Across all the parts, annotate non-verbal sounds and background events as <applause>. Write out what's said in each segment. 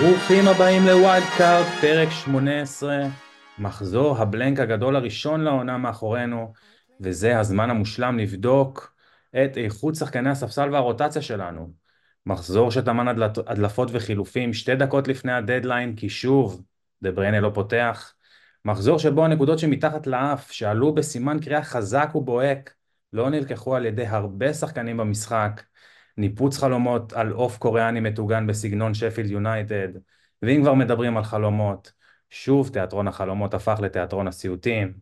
ברוכים הבאים ל Wild Card, פרק 18, מחזור ה blank הגדול הראשון לעונה מאחורינו, וזה הזמן המושלם לבדוק את איכות שחקני הספסל והרוטציה שלנו. מחזור שטמן הדלפות וחילופים שתי דקות לפני הדדליין, כי שוב, דה בריינה לא פותח. מחזור שבו הנקודות שמתחת לאף, שעלו בסימן קריאה חזק ובוהק, לא נלקחו על ידי הרבה שחקנים במשחק. ניפוץ חלומות על עוף קוריאני מטוגן בסגנון שפילד יונייטד, ואם כבר מדברים על חלומות, שוב תיאטרון החלומות הפך לתיאטרון הסיוטים.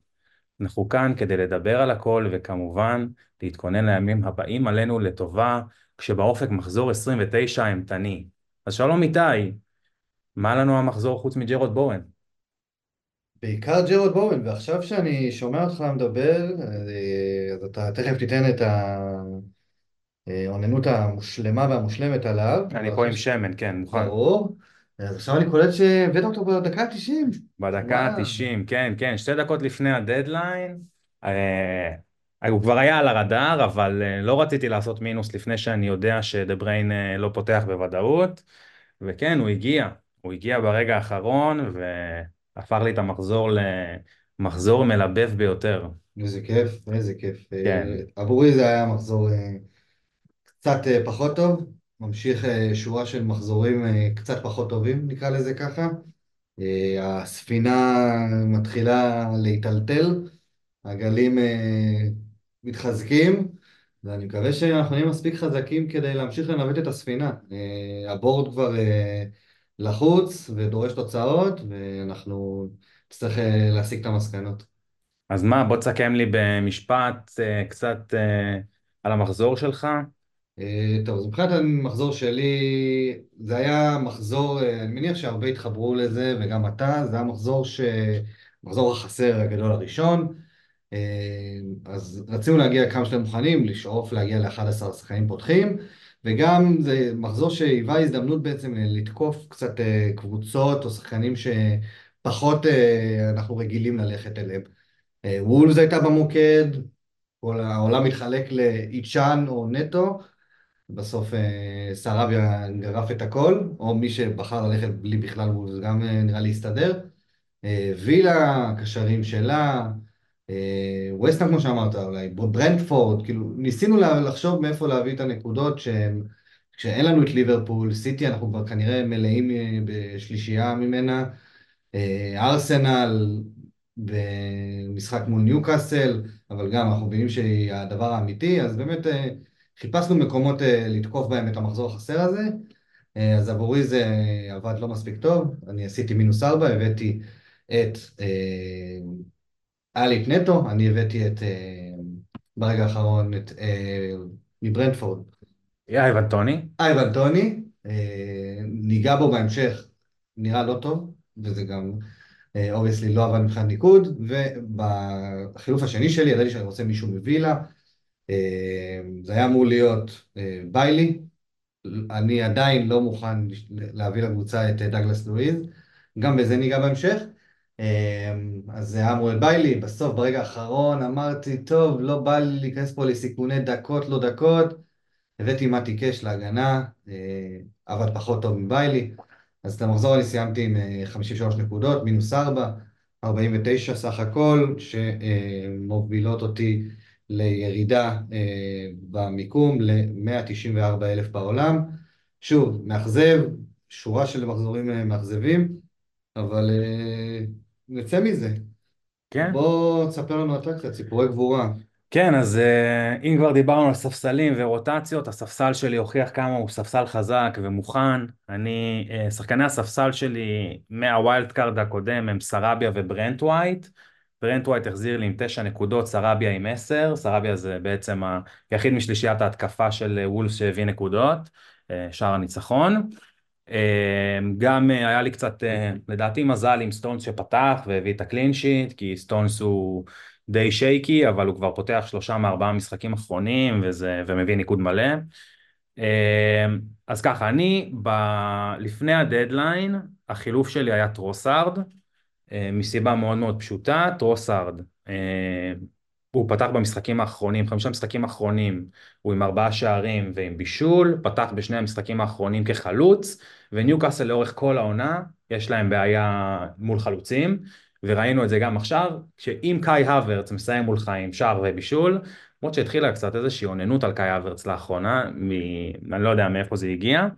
אנחנו כאן כדי לדבר על הכל, וכמובן להתכונן לימים הבאים עלינו לטובה, כשבאופק מחזור 29 אימתני. אז שלום איתי, מה לנו המחזור חוץ מג'רוד בואן? בעיקר ג'רוד בואן, ועכשיו שאני שומע אותך מדבר, אה, אז אתה תכף תיתן את האוננות המושלמה והמושלמת עליו. אני פה עם שמן, כן, מוכן. ברור. אז עכשיו אני קולט שהבאת אותו בדקה ה-90. בדקה ה-90, כן, כן, שתי דקות לפני הדדליין. אה, הוא כבר היה על הרדאר, אבל אה, לא רציתי לעשות מינוס לפני שאני יודע שדה בריין אה, לא פותח בוודאות. וכן, הוא הגיע. הוא הגיע ברגע האחרון, והפך לי את המחזור למחזור מלבב ביותר. איזה כיף, איזה כיף. כן. עבורי זה היה מחזור קצת פחות טוב. ממשיך שורה של מחזורים קצת פחות טובים, נקרא לזה ככה. הספינה מתחילה להיטלטל, הגלים מתחזקים, ואני מקווה שאנחנו נהיה מספיק חזקים כדי להמשיך לנווט את הספינה. הבורד כבר לחוץ ודורש תוצאות, ואנחנו נצטרך להסיק את המסקנות. אז מה, בוא תסכם לי במשפט קצת על המחזור שלך. טוב, אז מבחינת המחזור שלי, זה היה מחזור, אני מניח שהרבה התחברו לזה, וגם אתה, זה היה מחזור ש... מחזור החסר הגדול הראשון. אז רצינו להגיע כמה שאתם מוכנים, לשאוף להגיע ל-11 שחקנים פותחים, וגם זה מחזור שהיווה הזדמנות בעצם לתקוף קצת קבוצות או שחקנים שפחות אנחנו רגילים ללכת אליהם. וולס הייתה במוקד, כל העולם מתחלק לאיצ'אן או נטו, בסוף סרביה גרף את הכל, או מי שבחר ללכת בלי בכלל וולס גם נראה לי הסתדר. וילה, קשרים שלה, ווסטהאם כמו שאמרת, אולי ברנדפורד, כאילו ניסינו לחשוב מאיפה להביא את הנקודות כשאין לנו את ליברפול, סיטי אנחנו כבר כנראה מלאים בשלישייה ממנה, ארסנל במשחק מול ניוקאסל, אבל גם אנחנו מבינים שהיא הדבר האמיתי, אז באמת חיפשנו מקומות לתקוף בהם את המחזור החסר הזה, אז עבורי זה עבד לא מספיק טוב, אני עשיתי מינוס ארבע, הבאתי את... לי את נטו, אני הבאתי את, ברגע האחרון, את מברנטפורד. אייבן טוני. אייבן טוני, ניגע בו בהמשך, נראה לא טוב, וזה גם, obviously לא עבד מבחינת ניקוד, ובחילוף השני שלי, ידעתי שאני רוצה מישהו מווילה, זה היה אמור להיות ביילי, אני עדיין לא מוכן להביא לקבוצה את דאגלס לואיז, גם בזה ניגע בהמשך. אז זה היה אמור להיות ביילי, בסוף ברגע האחרון אמרתי, טוב, לא בא לי להיכנס פה לסיכוני דקות לא דקות, הבאתי מתי קש להגנה, עבד פחות טוב מביילי, אז את המחזור אני סיימתי עם 53 נקודות, מינוס 4, 49 סך הכל, שמובילות אותי לירידה במיקום ל-194 אלף בעולם. שוב, מאכזב, שורה של מחזורים מאכזבים, אבל נצא מזה. כן. בוא תספר לנו אתה קצת, סיפורי גבורה. כן, אז אם כבר דיברנו על ספסלים ורוטציות, הספסל שלי הוכיח כמה הוא ספסל חזק ומוכן. אני, שחקני הספסל שלי מה wild card הקודם הם סרביה ובן ווייט. בן ווייט החזיר לי עם תשע נקודות, סרביה עם עשר. סרביה זה בעצם היחיד משלישיית ההתקפה של וולבס שהביא נקודות, שער הניצחון. גם היה לי קצת, לדעתי מזל עם סטונס שפתח והביא את ה clean sheet, כי סטונס הוא די shaky, אבל הוא כבר פותח שלושה מארבעה משחקים אחרונים וזה, ומביא ניקוד מלא. אז ככה, אני ב... לפני הדדליין, החילוף שלי היה טרוסארד, מסיבה מאוד מאוד פשוטה, טרוסארד. הוא פתח במשחקים האחרונים, חמישה משחקים האחרונים, הוא עם ארבעה שערים ועם בישול, פתח בשני המשחקים האחרונים כחלוץ, וניוקאסל לאורך כל העונה, יש להם בעיה מול חלוצים, וראינו את זה גם עכשיו, שאם קאי הוורץ מסיים מולך עם שער ובישול, למרות שהתחילה קצת איזושהי אוננות על קאי הוורץ לאחרונה, מ... אני לא יודע מאיפה זה הגיע, אה,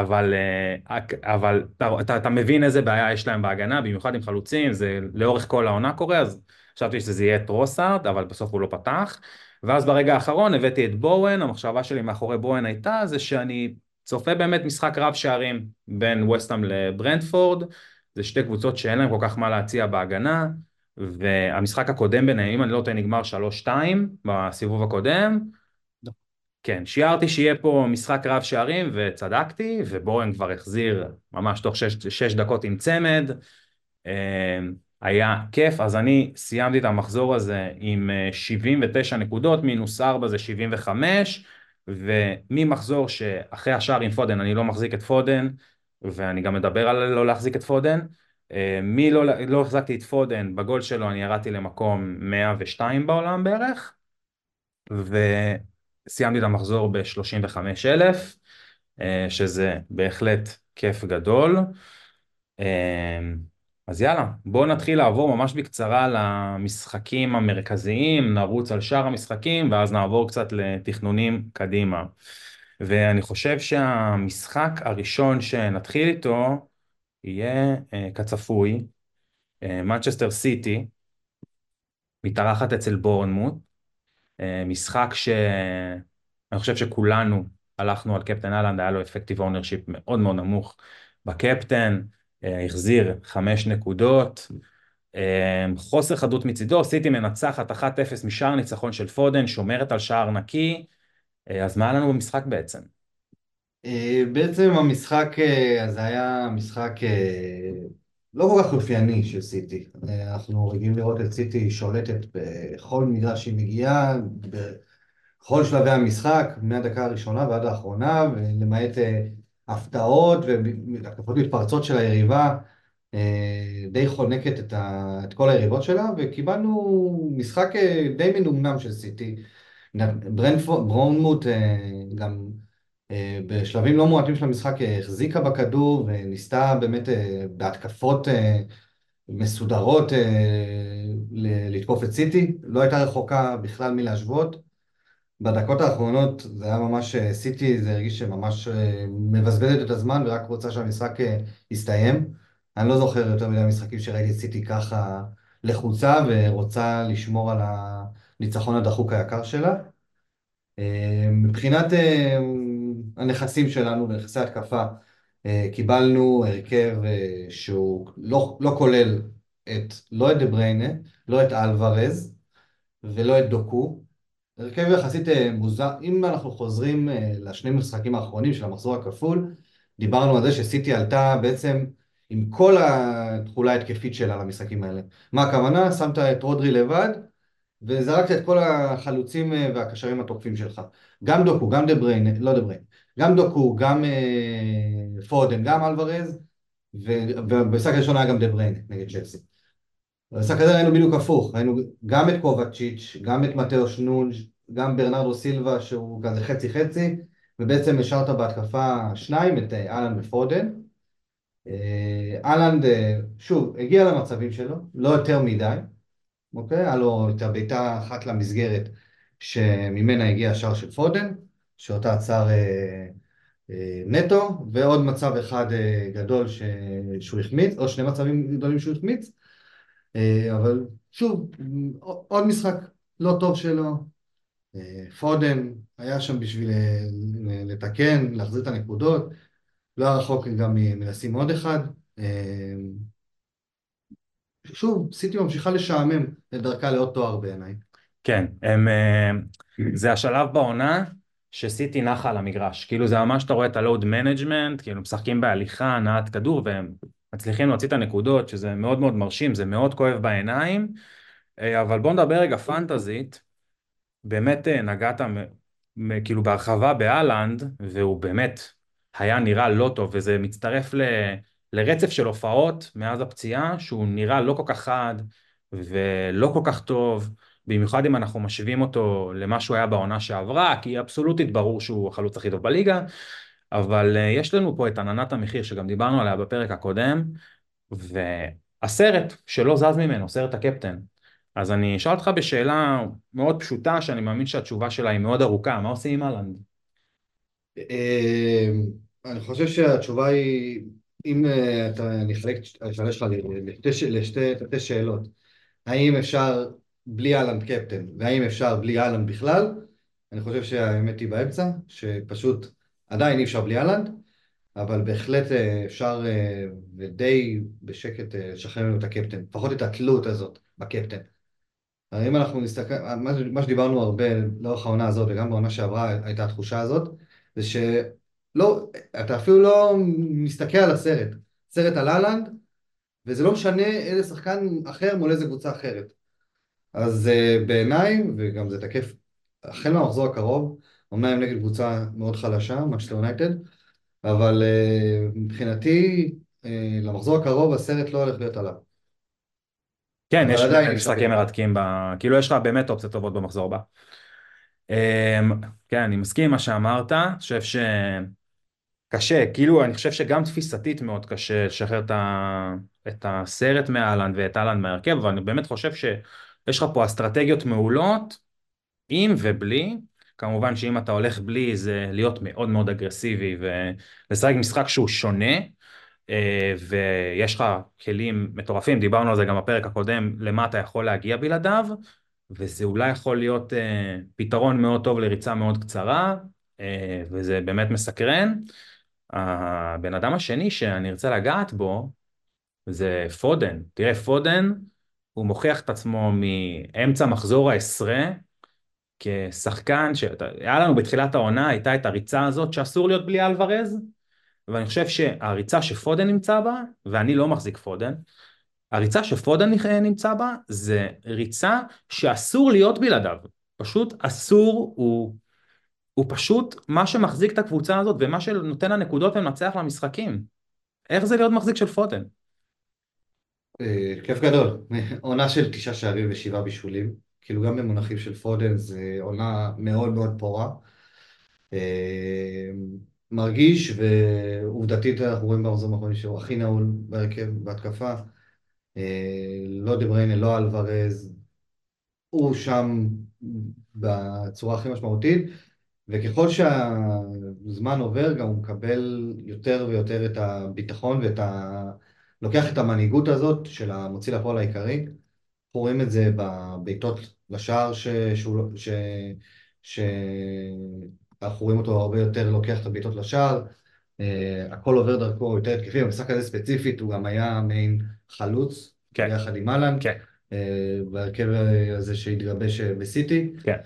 אבל, אה, אבל אתה, אתה, אתה מבין איזה בעיה יש להם בהגנה, במיוחד עם חלוצים, זה לאורך כל העונה קורה, אז חשבתי שזה יהיה טרוסארד, אבל בסוף הוא לא פתח. ואז ברגע האחרון הבאתי את בואן, המחשבה שלי מאחורי בואן הייתה זה שאני צופה באמת משחק רב שערים בין וסטאם לברנדפורד, זה שתי קבוצות שאין להם כל כך מה להציע בהגנה, והמשחק הקודם ביניהם, אם אני לא טועה, נגמר 3-2 בסיבוב הקודם. כן, שיערתי שיהיה פה משחק רב שערים וצדקתי, ובורן כבר החזיר ממש תוך 6 דקות עם צמד. היה כיף, אז אני סיימתי את המחזור הזה עם 79 אה, נקודות, מינוס 4 זה 75, וממחזור שאחרי השאר עם פודן, אני לא מחזיק את פודן, ואני גם מדבר על לא להחזיק את פודן, אה, מי לא, לא החזקתי את פודן, בגול שלו אני ירדתי למקום 102 בעולם בערך, וסיימתי את המחזור ב-35,000, אה, שזה בהחלט כיף גדול. אז יאללה, בואו נתחיל לעבור ממש בקצרה למשחקים המרכזיים, נרוץ על שאר המשחקים ואז נעבור קצת לתכנונים קדימה. ואני חושב שהמשחק הראשון שנתחיל איתו יהיה uh, כצפוי, מנצ'סטר סיטי, מתארחת אצל בורנמוט, משחק שאני חושב שכולנו הלכנו על קפטן אהלנד, היה לו effective ownership מאוד מאוד נמוך בקפטן, אה, החזיר חמש נקודות, אה, חוסר חדות מצידו, סיטי מנצחת 1-0 משער ניצחון של פודן, שומרת על שער נקי, אה, אז מה היה לנו במשחק בעצם? בעצם המשחק הזה היה משחק לא כל כך אופייני של סיטי. אנחנו רגילים לראות את סיטי שולטת בכל מגרש שהיא מגיעה, בכל שלבי המשחק, מהדקה הראשונה ועד האחרונה, ולמעט הפתעות והתקפות מתפרצות של היריבה אה, די חונקת את, ה, את כל היריבות שלה, וקיבלנו משחק אה, די מנומנם של סיטי. ברונמוט אה, גם בשלבים לא מועטים של המשחק החזיקה בכדור וניסתה באמת בהתקפות מסודרות לתקוף את סיטי, לא הייתה רחוקה בכלל מלהשוות. בדקות האחרונות זה היה ממש אה, סיטי, זה הרגיש שממש אה, מבזבזת את הזמן ורק רוצה שהמשחק אה, יסתיים. אני לא זוכר יותר מדי משחקים שראיתי את סיטי ככה לחוצה ורוצה לשמור על הניצחון הדחוק היקר שלה. מבחינת הנכסים שלנו ונכסי התקפה, קיבלנו הרכב שהוא לא, לא כולל את, לא את דה בריינה, לא את אלוורז ולא את דוקו. הרכב יחסית אה, מוזר, אם אנחנו חוזרים אה, לשני משחקים האחרונים של המחזור הכפול, דיברנו על זה שסיטי עלתה בעצם עם כל התכולה ההתקפית שלה למשחקים האלה. מה הכוונה? שמת את רודרי לבד וזרקת את כל החלוצים אה, והקשרים התוקפים שלך. גם דוקו, גם דה בריין, לא דה בריין, גם דוקו, גם אה, פודן, גם אלוורז, ובמשחק הראשון היה גם דה בריין נגד צ'לסי. במשחק הזה ראינו בדיוק הפוך, ראינו גם את קובצ'יץ', גם את מתאו שנונג', גם ברנרדו סילבה שהוא כזה חצי חצי, ובעצם השארת בהתקפה שניים, את אה, אהלנד ופודן. אה, אהלנד, אה, שוב, הגיע למצבים שלו, לא יותר מדי, אוקיי? היה לו את הבעיטה אחת למסגרת שממנה הגיע השער של פודן, שאותה עצר נטו, ועוד מצב אחד גדול שהוא החמיץ, או שני מצבים גדולים שהוא החמיץ, אה, אבל שוב, עוד משחק לא טוב שלו. אה, פודן היה שם בשביל אה, לתקן, להחזיר את הנקודות. לא היה רחוק גם מלשים עוד אחד. שוב, סיטי ממשיכה לשעמם את דרכה לעוד תואר בעיניי. כן, הם, זה השלב בעונה שסיטי נחה על המגרש. כאילו זה ממש, אתה רואה את ה load management, כאילו משחקים בהליכה, הנעת כדור, והם מצליחים להוציא את הנקודות, שזה מאוד מאוד מרשים, זה מאוד כואב בעיניים, אה, אבל בוא נדבר רגע פנטזית, באמת אה, נגעת כאילו בהרחבה באלנד, והוא באמת היה נראה לא טוב, וזה מצטרף ל, לרצף של הופעות מאז הפציעה, שהוא נראה לא כל כך חד ולא כל כך טוב, במיוחד אם אנחנו משווים אותו למה שהוא היה בעונה שעברה, כי אבסולוטית ברור שהוא החלוץ הכי טוב בליגה, אבל אה, יש לנו פה את עננת המחיר שגם דיברנו עליה בפרק הקודם, והסרט שלא זז ממנו, סרט הקפטן. אז אני אשאל אותך בשאלה מאוד פשוטה, שאני מאמין שהתשובה שלה היא מאוד ארוכה, מה עושים עם אהלנד? אה, אני חושב שהתשובה היא, אם אה, אתה, את השאלה שלך לשתי שאלות. האם אפשר בלי אהלנד קפטן, והאם אפשר בלי אהלנד בכלל? אני חושב שהאמת היא באמצע, שפשוט עדיין אי אפשר בלי אהלנד, אבל בהחלט אה, אפשר ודי בשקט לשחרר ממנו את הקפטן, לפחות את התלות הזאת בקפטן. אם אנחנו נסתכל, מה שדיברנו הרבה לאורך העונה הזאת וגם בעונה שעברה הייתה התחושה הזאת, זה שלא, אתה אפילו לא מסתכל על הסרט, סרט על אהלנד, וזה לא משנה איזה שחקן אחר מול איזה קבוצה אחרת. אז uh, בעיניי, וגם זה תקף החל מהמחזור הקרוב, אמנם נגד קבוצה מאוד חלשה, מקסטר יונייטד, אבל uh, מבחינתי, uh, למחזור הקרוב הסרט לא הולך להיות עליו. כן, יש משחקים מרתקים, ב... כאילו יש לך באמת אופציות טובות במחזור הבא. אמ, כן, אני מסכים עם מה שאמרת, אני חושב שקשה, כאילו אני חושב שגם תפיסתית מאוד קשה לשחרר את, ה... את הסרט מאהלנד ואת אהלנד מהרכב, אבל אני באמת חושב שיש לך פה אסטרטגיות מעולות, עם ובלי, כמובן שאם אתה הולך בלי זה להיות מאוד מאוד אגרסיבי ולשחק משחק שהוא שונה, אה, ויש לך כלים מטורפים, דיברנו על זה גם בפרק הקודם, למה אתה יכול להגיע בלעדיו, וזה אולי יכול להיות אה, פתרון מאוד טוב לריצה מאוד קצרה, אה, וזה באמת מסקרן. הבן אדם השני שאני ארצה לגעת בו, זה פודן. תראה, פודן, הוא מוכיח את עצמו מאמצע מחזור העשרה, כשחקן שהיה לנו בתחילת העונה, הייתה את הריצה הזאת שאסור להיות בלי אלוורז, ואני חושב שהריצה שפודן נמצא בה, ואני לא מחזיק פודן, הריצה שפודן נמצא בה זה ריצה שאסור להיות בלעדיו, פשוט אסור, הוא, הוא פשוט מה שמחזיק את הקבוצה הזאת ומה שנותן הנקודות ומנצח למשחקים. איך זה להיות מחזיק של פודן? אה, כיף גדול, <laughs> עונה של תשעה שערים ושבעה בישולים, כאילו גם במונחים של פודן זה עונה מאוד מאוד פורה. אה, מרגיש, ועובדתית אנחנו רואים במחזורים האחרונים שהוא הכי נעול בהרכב, בהתקפה. אה, לא דה בריינה, לא אלוורז, הוא שם בצורה הכי משמעותית, וככל שהזמן עובר גם הוא מקבל יותר ויותר את הביטחון ואת ה... לוקח את המנהיגות הזאת של המוציא לפועל העיקרי. אנחנו רואים את זה בבעיטות לשער ש... שהוא... ש... ש... אנחנו רואים אותו הרבה יותר לוקח את הבעיטות לשער, uh, הכל עובר דרכו יותר התקפי, במשחק הזה ספציפית הוא גם היה מעין חלוץ, כן. יחד עם אהלן, כן. uh, בהרכב הזה שהתגבש בסיטי. כן.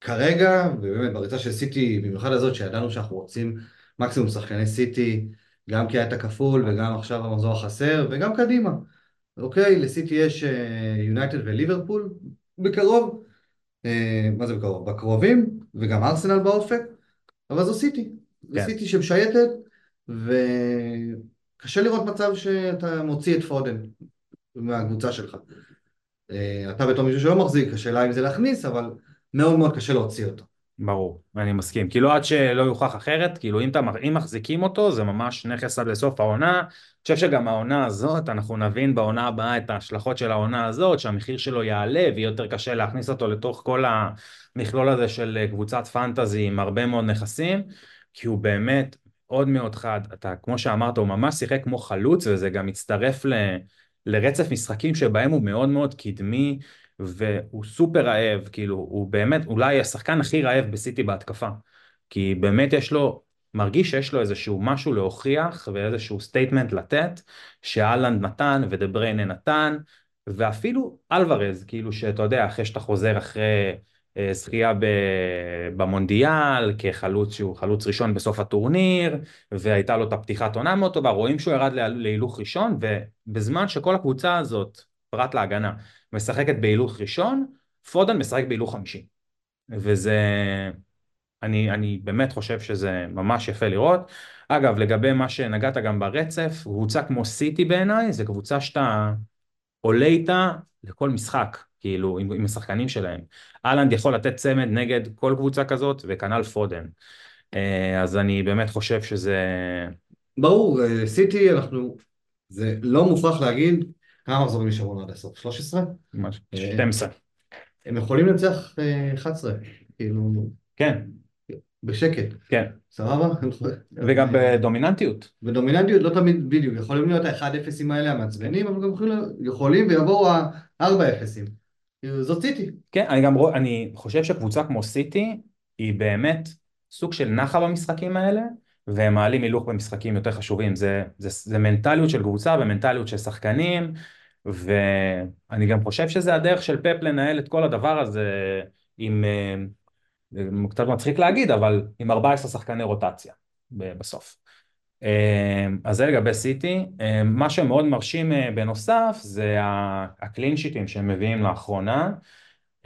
כרגע, ובאמת בריצה של סיטי, במיוחד הזאת שידענו שאנחנו רוצים מקסימום שחקני סיטי, גם כי היה את הכפול וגם עכשיו המחזור החסר, וגם קדימה. אוקיי, לסיטי יש יונייטד uh, וליברפול בקרוב, uh, מה זה בקרוב? בקרובים, וגם ארסנל באופק, אבל זו סיטי. זו כן. סיטי שמשייטת, וקשה לראות מצב שאתה מוציא את פודן מהקבוצה שלך. אה, אתה בתור מישהו שלא מחזיק, השאלה אם זה להכניס, אבל מאוד מאוד קשה להוציא אותו. ברור, אני מסכים. כאילו עד שלא יוכח אחרת, כאילו אם, אתה, אם מחזיקים אותו זה ממש נכס עד לסוף העונה. אני חושב שגם העונה הזאת, אנחנו נבין בעונה הבאה את ההשלכות של העונה הזאת, שהמחיר שלו יעלה ויהיה יותר קשה להכניס אותו לתוך כל המכלול הזה של קבוצת פנטזי עם הרבה מאוד נכסים, כי הוא באמת מאוד מאוד חד. אתה, כמו שאמרת, הוא ממש שיחק כמו חלוץ וזה גם מצטרף ל... לרצף משחקים שבהם הוא מאוד מאוד קדמי והוא סופר רעב, כאילו הוא באמת אולי השחקן הכי רעב בסיטי בהתקפה, כי באמת יש לו, מרגיש שיש לו איזשהו משהו להוכיח ואיזשהו statement לתת, שאלנד נתן ודה בריינה נתן, ואפילו אלוורז, כאילו שאתה יודע, אחרי שאתה חוזר אחרי אה, זכייה במונדיאל כחלוץ שהוא חלוץ ראשון בסוף הטורניר והייתה לו את הפתיחת עונה מאוד טובה רואים שהוא ירד להילוך ראשון ובזמן שכל הקבוצה הזאת פרט להגנה משחקת בהילוך ראשון פודן משחק בהילוך חמישי וזה אני, אני באמת חושב שזה ממש יפה לראות אגב לגבי מה שנגעת גם ברצף קבוצה כמו סיטי בעיניי זה קבוצה שאתה עולה איתה לכל משחק כאילו עם, עם השחקנים שלהם. אהלנד יכול לתת צמד נגד כל קבוצה כזאת, וכנ"ל פודן. אה, אז אני באמת חושב שזה... ברור, אה, סיטי אנחנו, זה לא מופרך להגיד כמה מחזורים נשארו עד הסוף, 13? ממש, אה, 12. הם יכולים לנצח אה, 11, כאילו, כן, בשקט, כן. סבבה? וגם בדומיננטיות. בדומיננטיות לא תמיד בדיוק, יכולים להיות ה-1-0ים האלה המעצבנים, אבל גם יכולים, יכולים ויבואו ה-4-0ים. כאילו, זאת סיטי. כן, אני גם רוא- אני חושב שקבוצה כמו סיטי היא באמת סוג של נחה במשחקים האלה, והם מעלים הילוך במשחקים יותר חשובים. זה, זה, זה מנטליות של קבוצה ומנטליות של שחקנים, ואני גם חושב שזה הדרך של פפ לנהל את כל הדבר הזה עם, אה, קצת מצחיק להגיד, אבל עם 14 שחקני רוטציה בסוף. אה, אז זה לגבי סיטי. אה, מה שמאוד מרשים אה, בנוסף זה ה- הקלין שיטים שהם מביאים לאחרונה.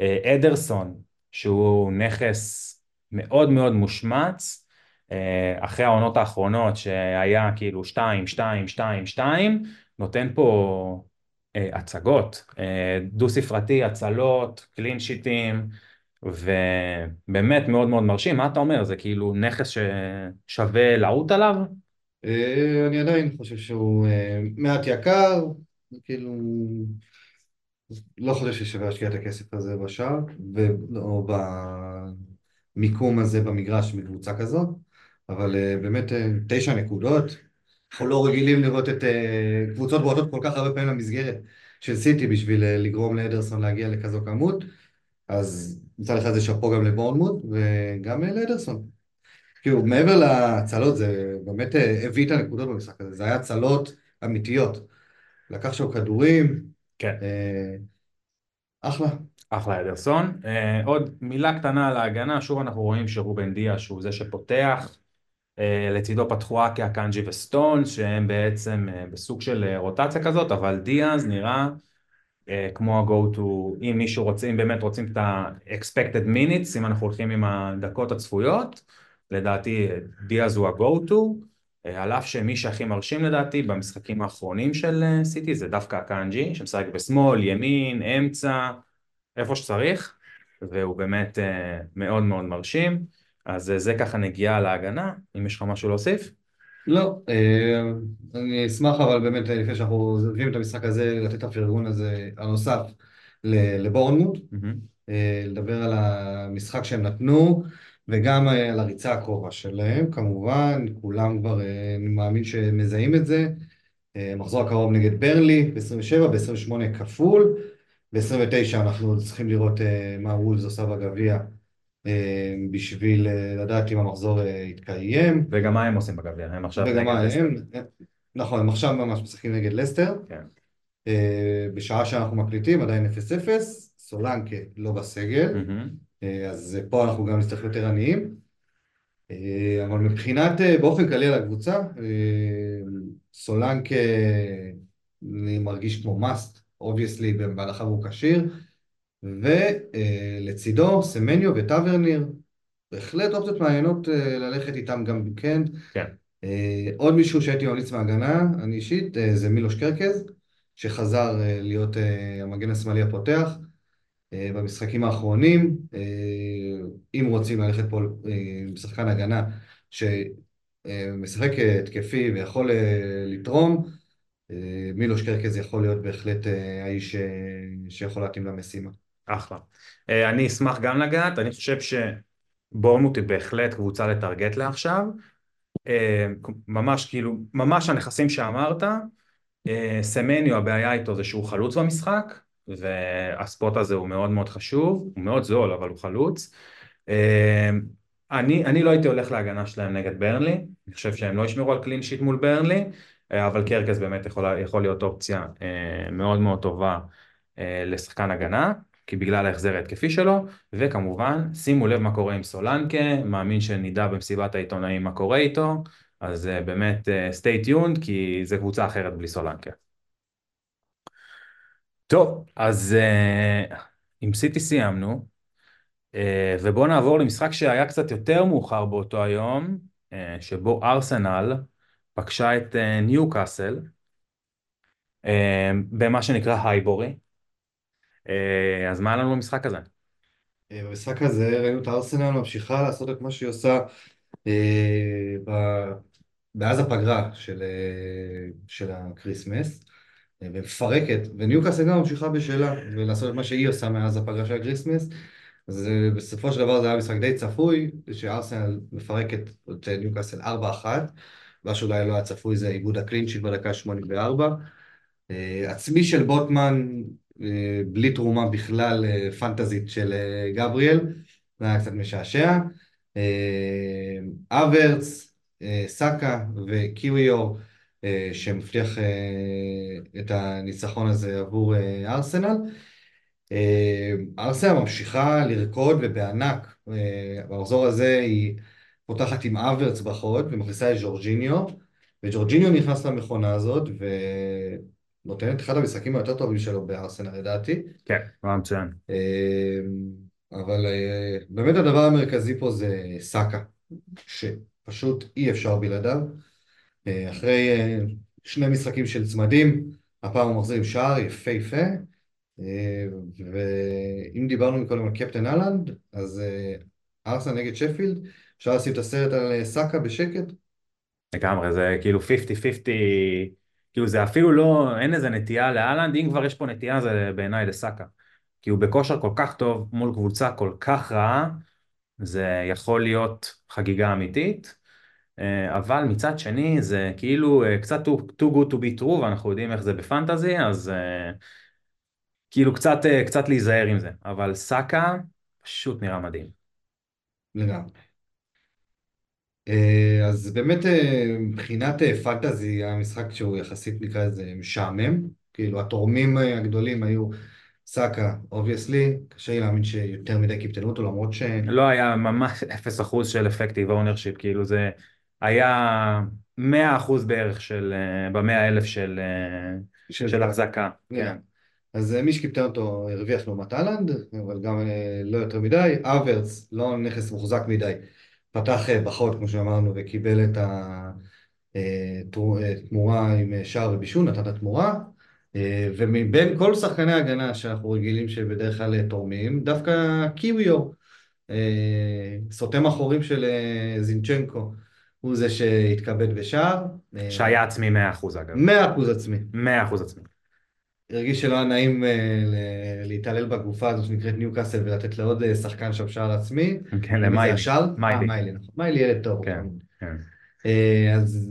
אה, אדרסון, שהוא נכס מאוד מאוד מושמץ, אה, אחרי העונות האחרונות שהיה כאילו 2, 2, 2, 2, נותן פה אה, הצגות, אה, דו ספרתי, הצלות, קלין שיטים, ובאמת מאוד מאוד מרשים. מה אתה אומר? זה כאילו נכס ששווה לעוט עליו? אה, אני עדיין חושב שהוא אה, מעט יקר, כאילו, לא חושב ששווה להשקיע את הכסף הזה בשער, או במיקום הזה במגרש בקבוצה כזאת, אבל אה, באמת אה, תשע נקודות, אנחנו לא רגילים לראות את אה, קבוצות בועטות כל כך הרבה פעמים למסגרת של סיטי בשביל אה, לגרום לאדרסון להגיע לכזו כמות, אז מצד אחד זה שאפו גם לבורנמוט וגם אה, לאדרסון. כאילו, מעבר להצלות, זה באמת הביא את הנקודות במשחק הזה, זה היה הצלות אמיתיות. לקח שם כדורים, כן. אה, אחלה. אחלה אדרסון. אה, עוד מילה קטנה על ההגנה, שוב אנחנו רואים שרובן דיה שהוא זה שפותח. אה, לצידו פתחו אקי, אקנג'י וסטונס, שהם בעצם אה, בסוג של אה, רוטציה כזאת, אבל דיאז נראה אה, כמו ה-go to, אם מישהו רוצה, אם באמת רוצים את ה-expected minutes, אם אנחנו הולכים עם הדקות הצפויות, לדעתי דיאז הוא ה-go to, על אף שמי שהכי מרשים לדעתי במשחקים האחרונים של סיטי זה דווקא אקנג'י, שמשחק בשמאל, ימין, אמצע, איפה שצריך, והוא באמת מאוד מאוד מרשים, אז אה, זה ככה נגיעה להגנה, אם יש לך משהו להוסיף? לא, אה, אני אשמח אבל באמת אה, לפני שאנחנו עוזבים את המשחק הזה, לתת את הפרגון הזה הנוסף לבורנמוט. אה, לדבר על המשחק שהם נתנו וגם על הריצה הקרובה שלהם, כמובן, כולם כבר, אני מאמין שמזהים את זה. מחזור הקרוב נגד ברנלי ב-27, ב-28 כפול, ב-29 אנחנו צריכים לראות מה וולס עושה בגביע בשביל אה, לדעת אם המחזור אה, יתקיים. וגם מה הם עושים בגביע? הם עכשיו וגם נגד לסטר. הם, נכון, הם עכשיו ממש משחקים נגד לסטר, כן. אה, בשעה שאנחנו מקליטים עדיין 0-0, סולנקה לא בסגל. אה, אז פה אנחנו גם נצטרך יותר עניים, אה, אבל מבחינת, אה, באופן כללי על הקבוצה, אה, סולנקי אני מרגיש כמו must, obviously בהנחה והוא כשיר, ולצידו סמניו וטאברניר, בהחלט אופציות מעניינות אה, ללכת איתם גם כן. כן. אה, עוד מישהו שהייתי ממליץ מהגנה, אני אישית, אה, זה מילוש קרקז, שחזר להיות המגן השמאלי הפותח במשחקים האחרונים. אם רוצים ללכת פה עם שחקן הגנה שמשחק התקפי ויכול לתרום, מילוש קרקז יכול להיות בהחלט האיש שיכול להתאים למשימה. אחלה. אה, אני אשמח גם לגעת, אני חושב שבורנמוט היא בהחלט קבוצה לטרגט לעכשיו. אה, ממש כאילו, ממש הנכסים שאמרת, אה, סמניו הבעיה איתו זה שהוא חלוץ במשחק, והספוט הזה הוא מאוד מאוד חשוב, הוא מאוד זול אבל הוא חלוץ. אני, אני לא הייתי הולך להגנה שלהם נגד ברנלי, אני חושב שהם לא ישמרו על קלין שיט מול ברנלי, אבל קרקס באמת יכול, יכול להיות אופציה מאוד מאוד טובה לשחקן הגנה, כי בגלל ההחזר ההתקפי שלו, וכמובן שימו לב מה קורה עם סולנקה, מאמין שנדע במסיבת העיתונאים מה קורה איתו, אז uh, באמת uh, stay tuned כי זה קבוצה אחרת בלי סולנקה. טוב, אז אה, עם סיטי סיימנו, אה, ובואו נעבור למשחק שהיה קצת יותר מאוחר באותו היום, אה, שבו ארסנל פגשה את ניו אה, קאסל, אה, במה שנקרא הייבורי. אה, אז מה לנו במשחק הזה? אה, במשחק הזה ראינו את הארסנל ממשיכה לעשות את מה שהיא עושה אה, מאז הפגרה של, אה, של ה Christmas, אה, ומפרקת, וניוקאסל גם ממשיכה בשלה, ולעשות את מה שהיא עושה מאז הפגרה של ה Christmas. אז אה, בסופו של דבר זה היה משחק די צפוי, שארסנל מפרקת את אה, ניוקאסל 4-1, מה שאולי לא היה צפוי זה איבוד ה clean sheet בדקה 84. אה, עצמי של בוטמן, אה, בלי תרומה בכלל אה, פנטזית של אה, גבריאל, זה היה קצת משעשע. אה, אברץ, אה, סאקה וקיוויור, אה, שמבטיח אה, את הניצחון הזה עבור אה, ארסנל. אה, ארסנל ממשיכה לרקוד ובענק. אה, במחזור הזה היא פותחת עם אברץ בחוד ומכניסה את ג'ורג'יניו, וג'ורג'יניו נכנס למכונה הזאת ונותן את אחד המשחקים היותר טובים שלו בארסנל לדעתי. כן, היה מצוין. אה, אבל אה, באמת הדבר המרכזי פה זה סאקה, שפשוט אי אפשר בלעדיו. אה, אחרי שני משחקים של צמדים, הפעם הוא מחזיר עם שער יפהפה. ואם דיברנו מקודם על קפטן אהלנד, אז ארסנל נגד שפילד, אפשר לשים את הסרט על סאקה בשקט? לגמרי, זה כאילו 50-50, כאילו זה אפילו לא, אין איזה נטייה לאלנד, אם כבר יש פה נטייה זה בעיניי לסאקה. כי הוא בכושר כל כך טוב מול קבוצה כל כך רעה, זה יכול להיות חגיגה אמיתית, אה, אבל מצד שני זה כאילו אה, קצת too, too good to be true, ואנחנו יודעים איך זה בפנטזי, אז אה, כאילו קצת, קצת להיזהר עם זה. אבל סאקה פשוט נראה מדהים. לגמרי. אה, אז באמת אה, מבחינת אה, פנטזי היה משחק שהוא יחסית נקרא לזה משעמם, כאילו התורמים הגדולים היו סאקה, obviously, קשה לי להאמין שיותר מדי קיפטנו אותו למרות ש... לא היה ממש 0% של effective ownership, כאילו זה היה 100% בערך של, במאה אלף של, של, של החזקה, כן. אז מי שקיפטן אותו הרוויח לעומת אהלנד, אבל גם לא יותר מדי, אברץ לא נכס מוחזק מדי. פתח בחוד, כמו שאמרנו, וקיבל את התמורה עם שער ובישול, נתן את התמורה. ומבין כל שחקני ההגנה שאנחנו רגילים שבדרך כלל תורמים, דווקא קיוויו, סותם החורים של זינצ'נקו, הוא זה שהתכבד בשער. שהיה עצמי 100% אגב. 100% עצמי. 100% עצמי. הרגיש שלא היה נעים להתעלל בגופה הזאת שנקראת ניו קאסל ולתת לעוד שחקן שם שער עצמי. כן, למיילי. מיילי. מיילי, נכון. מיילי ילד טוב. כן, כן. אז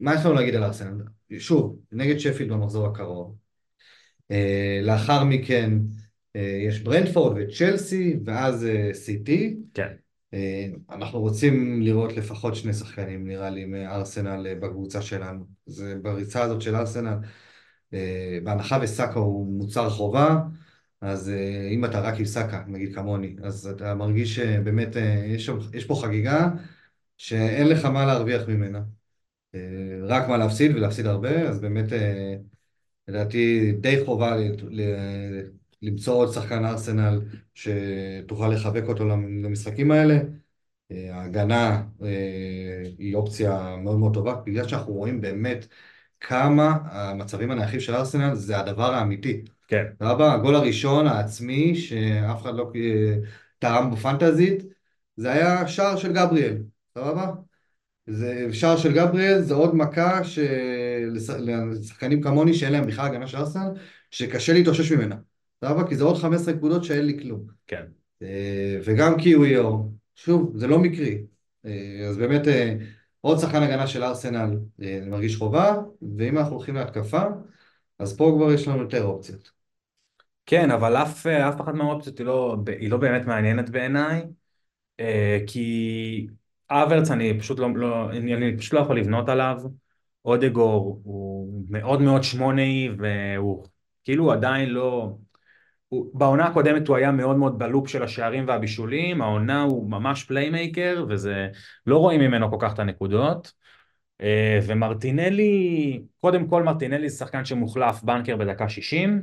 מה יש לנו להגיד על ארסנל? שוב, נגד שפילד במחזור הקרוב. לאחר מכן יש ברנדפורד וצ'לסי ואז סיטי. כן. אנחנו רוצים לראות לפחות שני שחקנים נראה לי מארסנל בקבוצה שלנו. זה בריצה הזאת של ארסנל. בהנחה וסאקה הוא מוצר חובה, אז אם אתה רק עם סאקה, נגיד כמוני, אז אתה מרגיש שבאמת יש, יש פה חגיגה שאין לך מה להרוויח ממנה. רק מה להפסיד ולהפסיד הרבה, אז באמת לדעתי די חובה למצוא עוד שחקן ארסנל שתוכל לחבק אותו למשחקים האלה. ההגנה היא אופציה מאוד מאוד טובה, בגלל שאנחנו רואים באמת כמה המצבים הנייחים של ארסנל זה הדבר האמיתי. כן. סבבה? הגול הראשון העצמי שאף אחד לא תרם בו פנטזית, זה היה שער של גבריאל, סבבה? זה שער של גבריאל זה עוד מכה לשחקנים כמוני שאין להם בכלל הגנה של ארסנל, שקשה להתאושש ממנה. סבבה? כי זה עוד 15 נקודות שאין לי כלום. כן. וגם קיוויו, שוב, זה לא מקרי. אז באמת... עוד שחקן הגנה של ארסנל אני מרגיש חובה, ואם אנחנו הולכים להתקפה, אז פה כבר יש לנו יותר אופציות. כן, אבל אף, אף אחת מהאופציות היא לא, היא לא באמת מעניינת בעיניי, כי אברץ אני פשוט לא, לא, אני, פשוט לא יכול לבנות עליו, אודגארד הוא מאוד מאוד שמונאי והוא כאילו עדיין לא, בעונה הקודמת הוא היה מאוד מאוד ב loop של השערים והבישולים, העונה הוא ממש playmaker וזה, לא רואים ממנו כל כך את הנקודות. אה, ומרטינלי, קודם כל מרטינלי זה שחקן שמוחלף banker בדקה 60,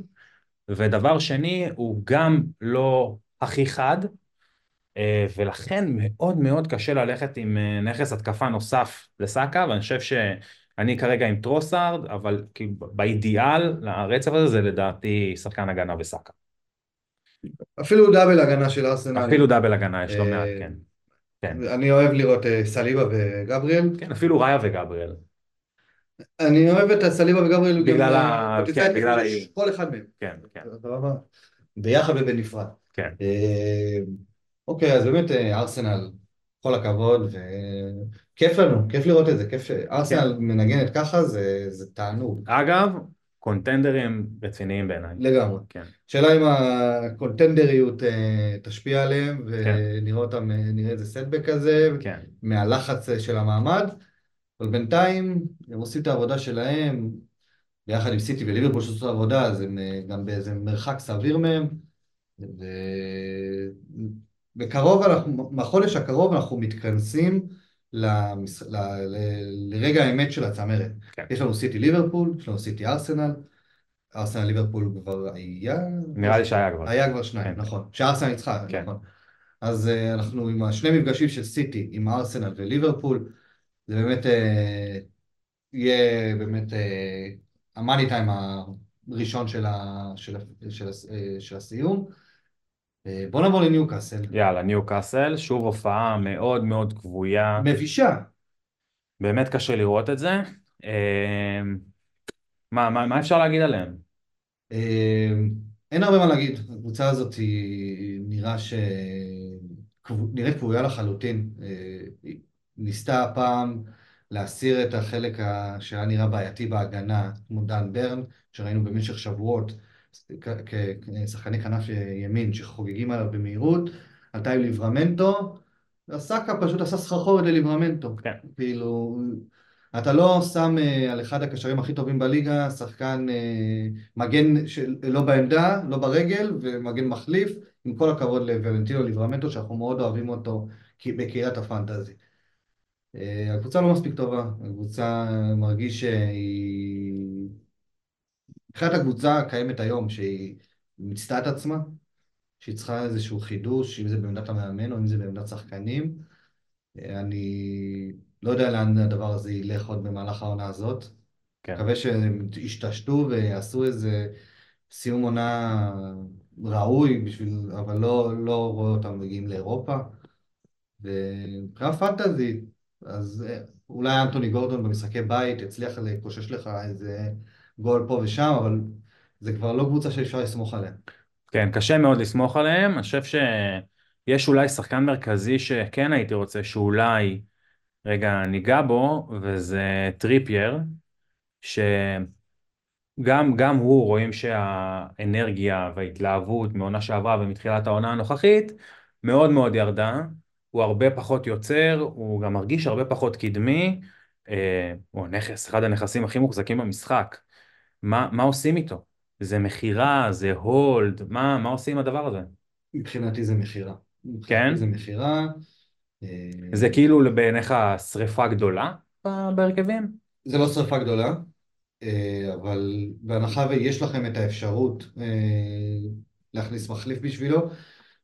ודבר שני, הוא גם לא הכי חד, אה, ולכן מאוד מאוד קשה ללכת עם אה, נכס התקפה נוסף לסאקה, ואני חושב שאני כרגע עם טרוסארד, אבל באידיאל, לרצף הזה זה לדעתי שחקן הגנה בסאקה. אפילו דאבל הגנה של ארסנל. אפילו דאבל הגנה יש לא מעט, אה, כן. כן. אני אוהב לראות אה, סליבה וגבריאל. כן, אפילו ראיה וגבריאל. אני אוהב את סליבה וגבריאל בגלל ה- כן, בגלל האיום. כל אחד מהם. כן, כן? ביחד ובנפרד. כן. אה, אוקיי, אז באמת ארסנל, כל הכבוד, וכיף לנו, כיף לראות את זה, כיף שארסנל כן. מנגנת ככה, זה תענוג, אגב, קונטנדרים רציניים בעיניי. לגמרי. כן. שאלה אם הקונטנדריות אה, תשפיע עליהם, כן. ונראה אותם, אה, נראה איזה סטבק כזה, כן. מהלחץ אה, של המעמד, אבל בינתיים הם עושים את העבודה שלהם, ביחד עם סיטי וליברפול שעשו את העבודה, אז הם גם באיזה מרחק סביר מהם, ובקרוב, אנחנו, בחודש הקרוב אנחנו מתכנסים למש... ל... ל... לרגע האמת של הצמרת. כן. יש לנו סיטי ליברפול, יש לנו סיטי ארסנל, ארסנל ליברפול כבר היה... נראה לי שהיה כבר. היה כבר שניים, כן. נכון. שארסנל ניצחה, כן. נכון. אז uh, אנחנו עם השני מפגשים של סיטי, עם ארסנל וליברפול, זה באמת אה, יהיה באמת אה, המאני טיים הראשון של, ה, של, ה, של, ה, של הסיום. אה, בוא נעבור לניוקאסל. יאללה, ניו קאסל, שוב הופעה מאוד מאוד כבויה. מבישה. באמת קשה לראות את זה. אה, מה, מה, מה אפשר להגיד עליהם? אה, אין הרבה מה להגיד, הקבוצה הזאת היא נראה ש... נראית כבויה לחלוטין. היא ניסתה הפעם להסיר את החלק שהיה נראה בעייתי בהגנה, כמו דן ברן, שראינו במשך שבועות כשחקני כנף ימין שחוגגים עליו במהירות, עלתה עם ליברמנטו, וסאקה פשוט עשה סחרחורת לליברמנטו. כן. כאילו, אתה לא שם אה, על אחד הקשרים הכי טובים בליגה, שחקן אה, מגן לא בעמדה, לא ברגל, ומגן מחליף, עם כל הכבוד לוולנטינו ליברמנטו, שאנחנו מאוד אוהבים אותו בקריית הפנטזי. אה, הקבוצה לא מספיק טובה, הקבוצה מרגיש שהיא... מבחינת הקבוצה הקיימת היום, שהיא מיצתה את עצמה, שהיא צריכה איזשהו חידוש, אם זה בעמדת המאמן או אם זה בעמדת שחקנים. אני לא יודע לאן הדבר הזה ילך עוד במהלך העונה הזאת. כן. מקווה שהם ישתשתו ויעשו איזה סיום עונה ראוי בשביל, אבל לא, לא רואה אותם מגיעים לאירופה. ומבחינה פנטזית, אז אה, אולי אנטוני גורדון במשחקי בית יצליח לקושש לך איזה גול פה ושם, אבל זה כבר לא קבוצה שאפשר לסמוך עליה. כן, קשה מאוד לסמוך עליהם. אני חושב שיש אולי שחקן מרכזי שכן הייתי רוצה שאולי רגע ניגע בו, וזה טריפייר, שגם גם הוא רואים שהאנרגיה וההתלהבות מעונה שעברה ומתחילת העונה הנוכחית מאוד מאוד ירדה. הוא הרבה פחות יוצר, הוא גם מרגיש הרבה פחות קדמי. אה, הוא נכס, אחד הנכסים הכי מוחזקים במשחק. מה, מה עושים איתו? זה מכירה, זה hold, מה, מה עושים עם הדבר הזה? מבחינתי זה מכירה. כן? זה מכירה. אה, זה כאילו בעיניך שריפה גדולה בהרכבים? זה לא שרפה גדולה, אה, אבל בהנחה ויש לכם את האפשרות אה, להכניס מחליף בשבילו,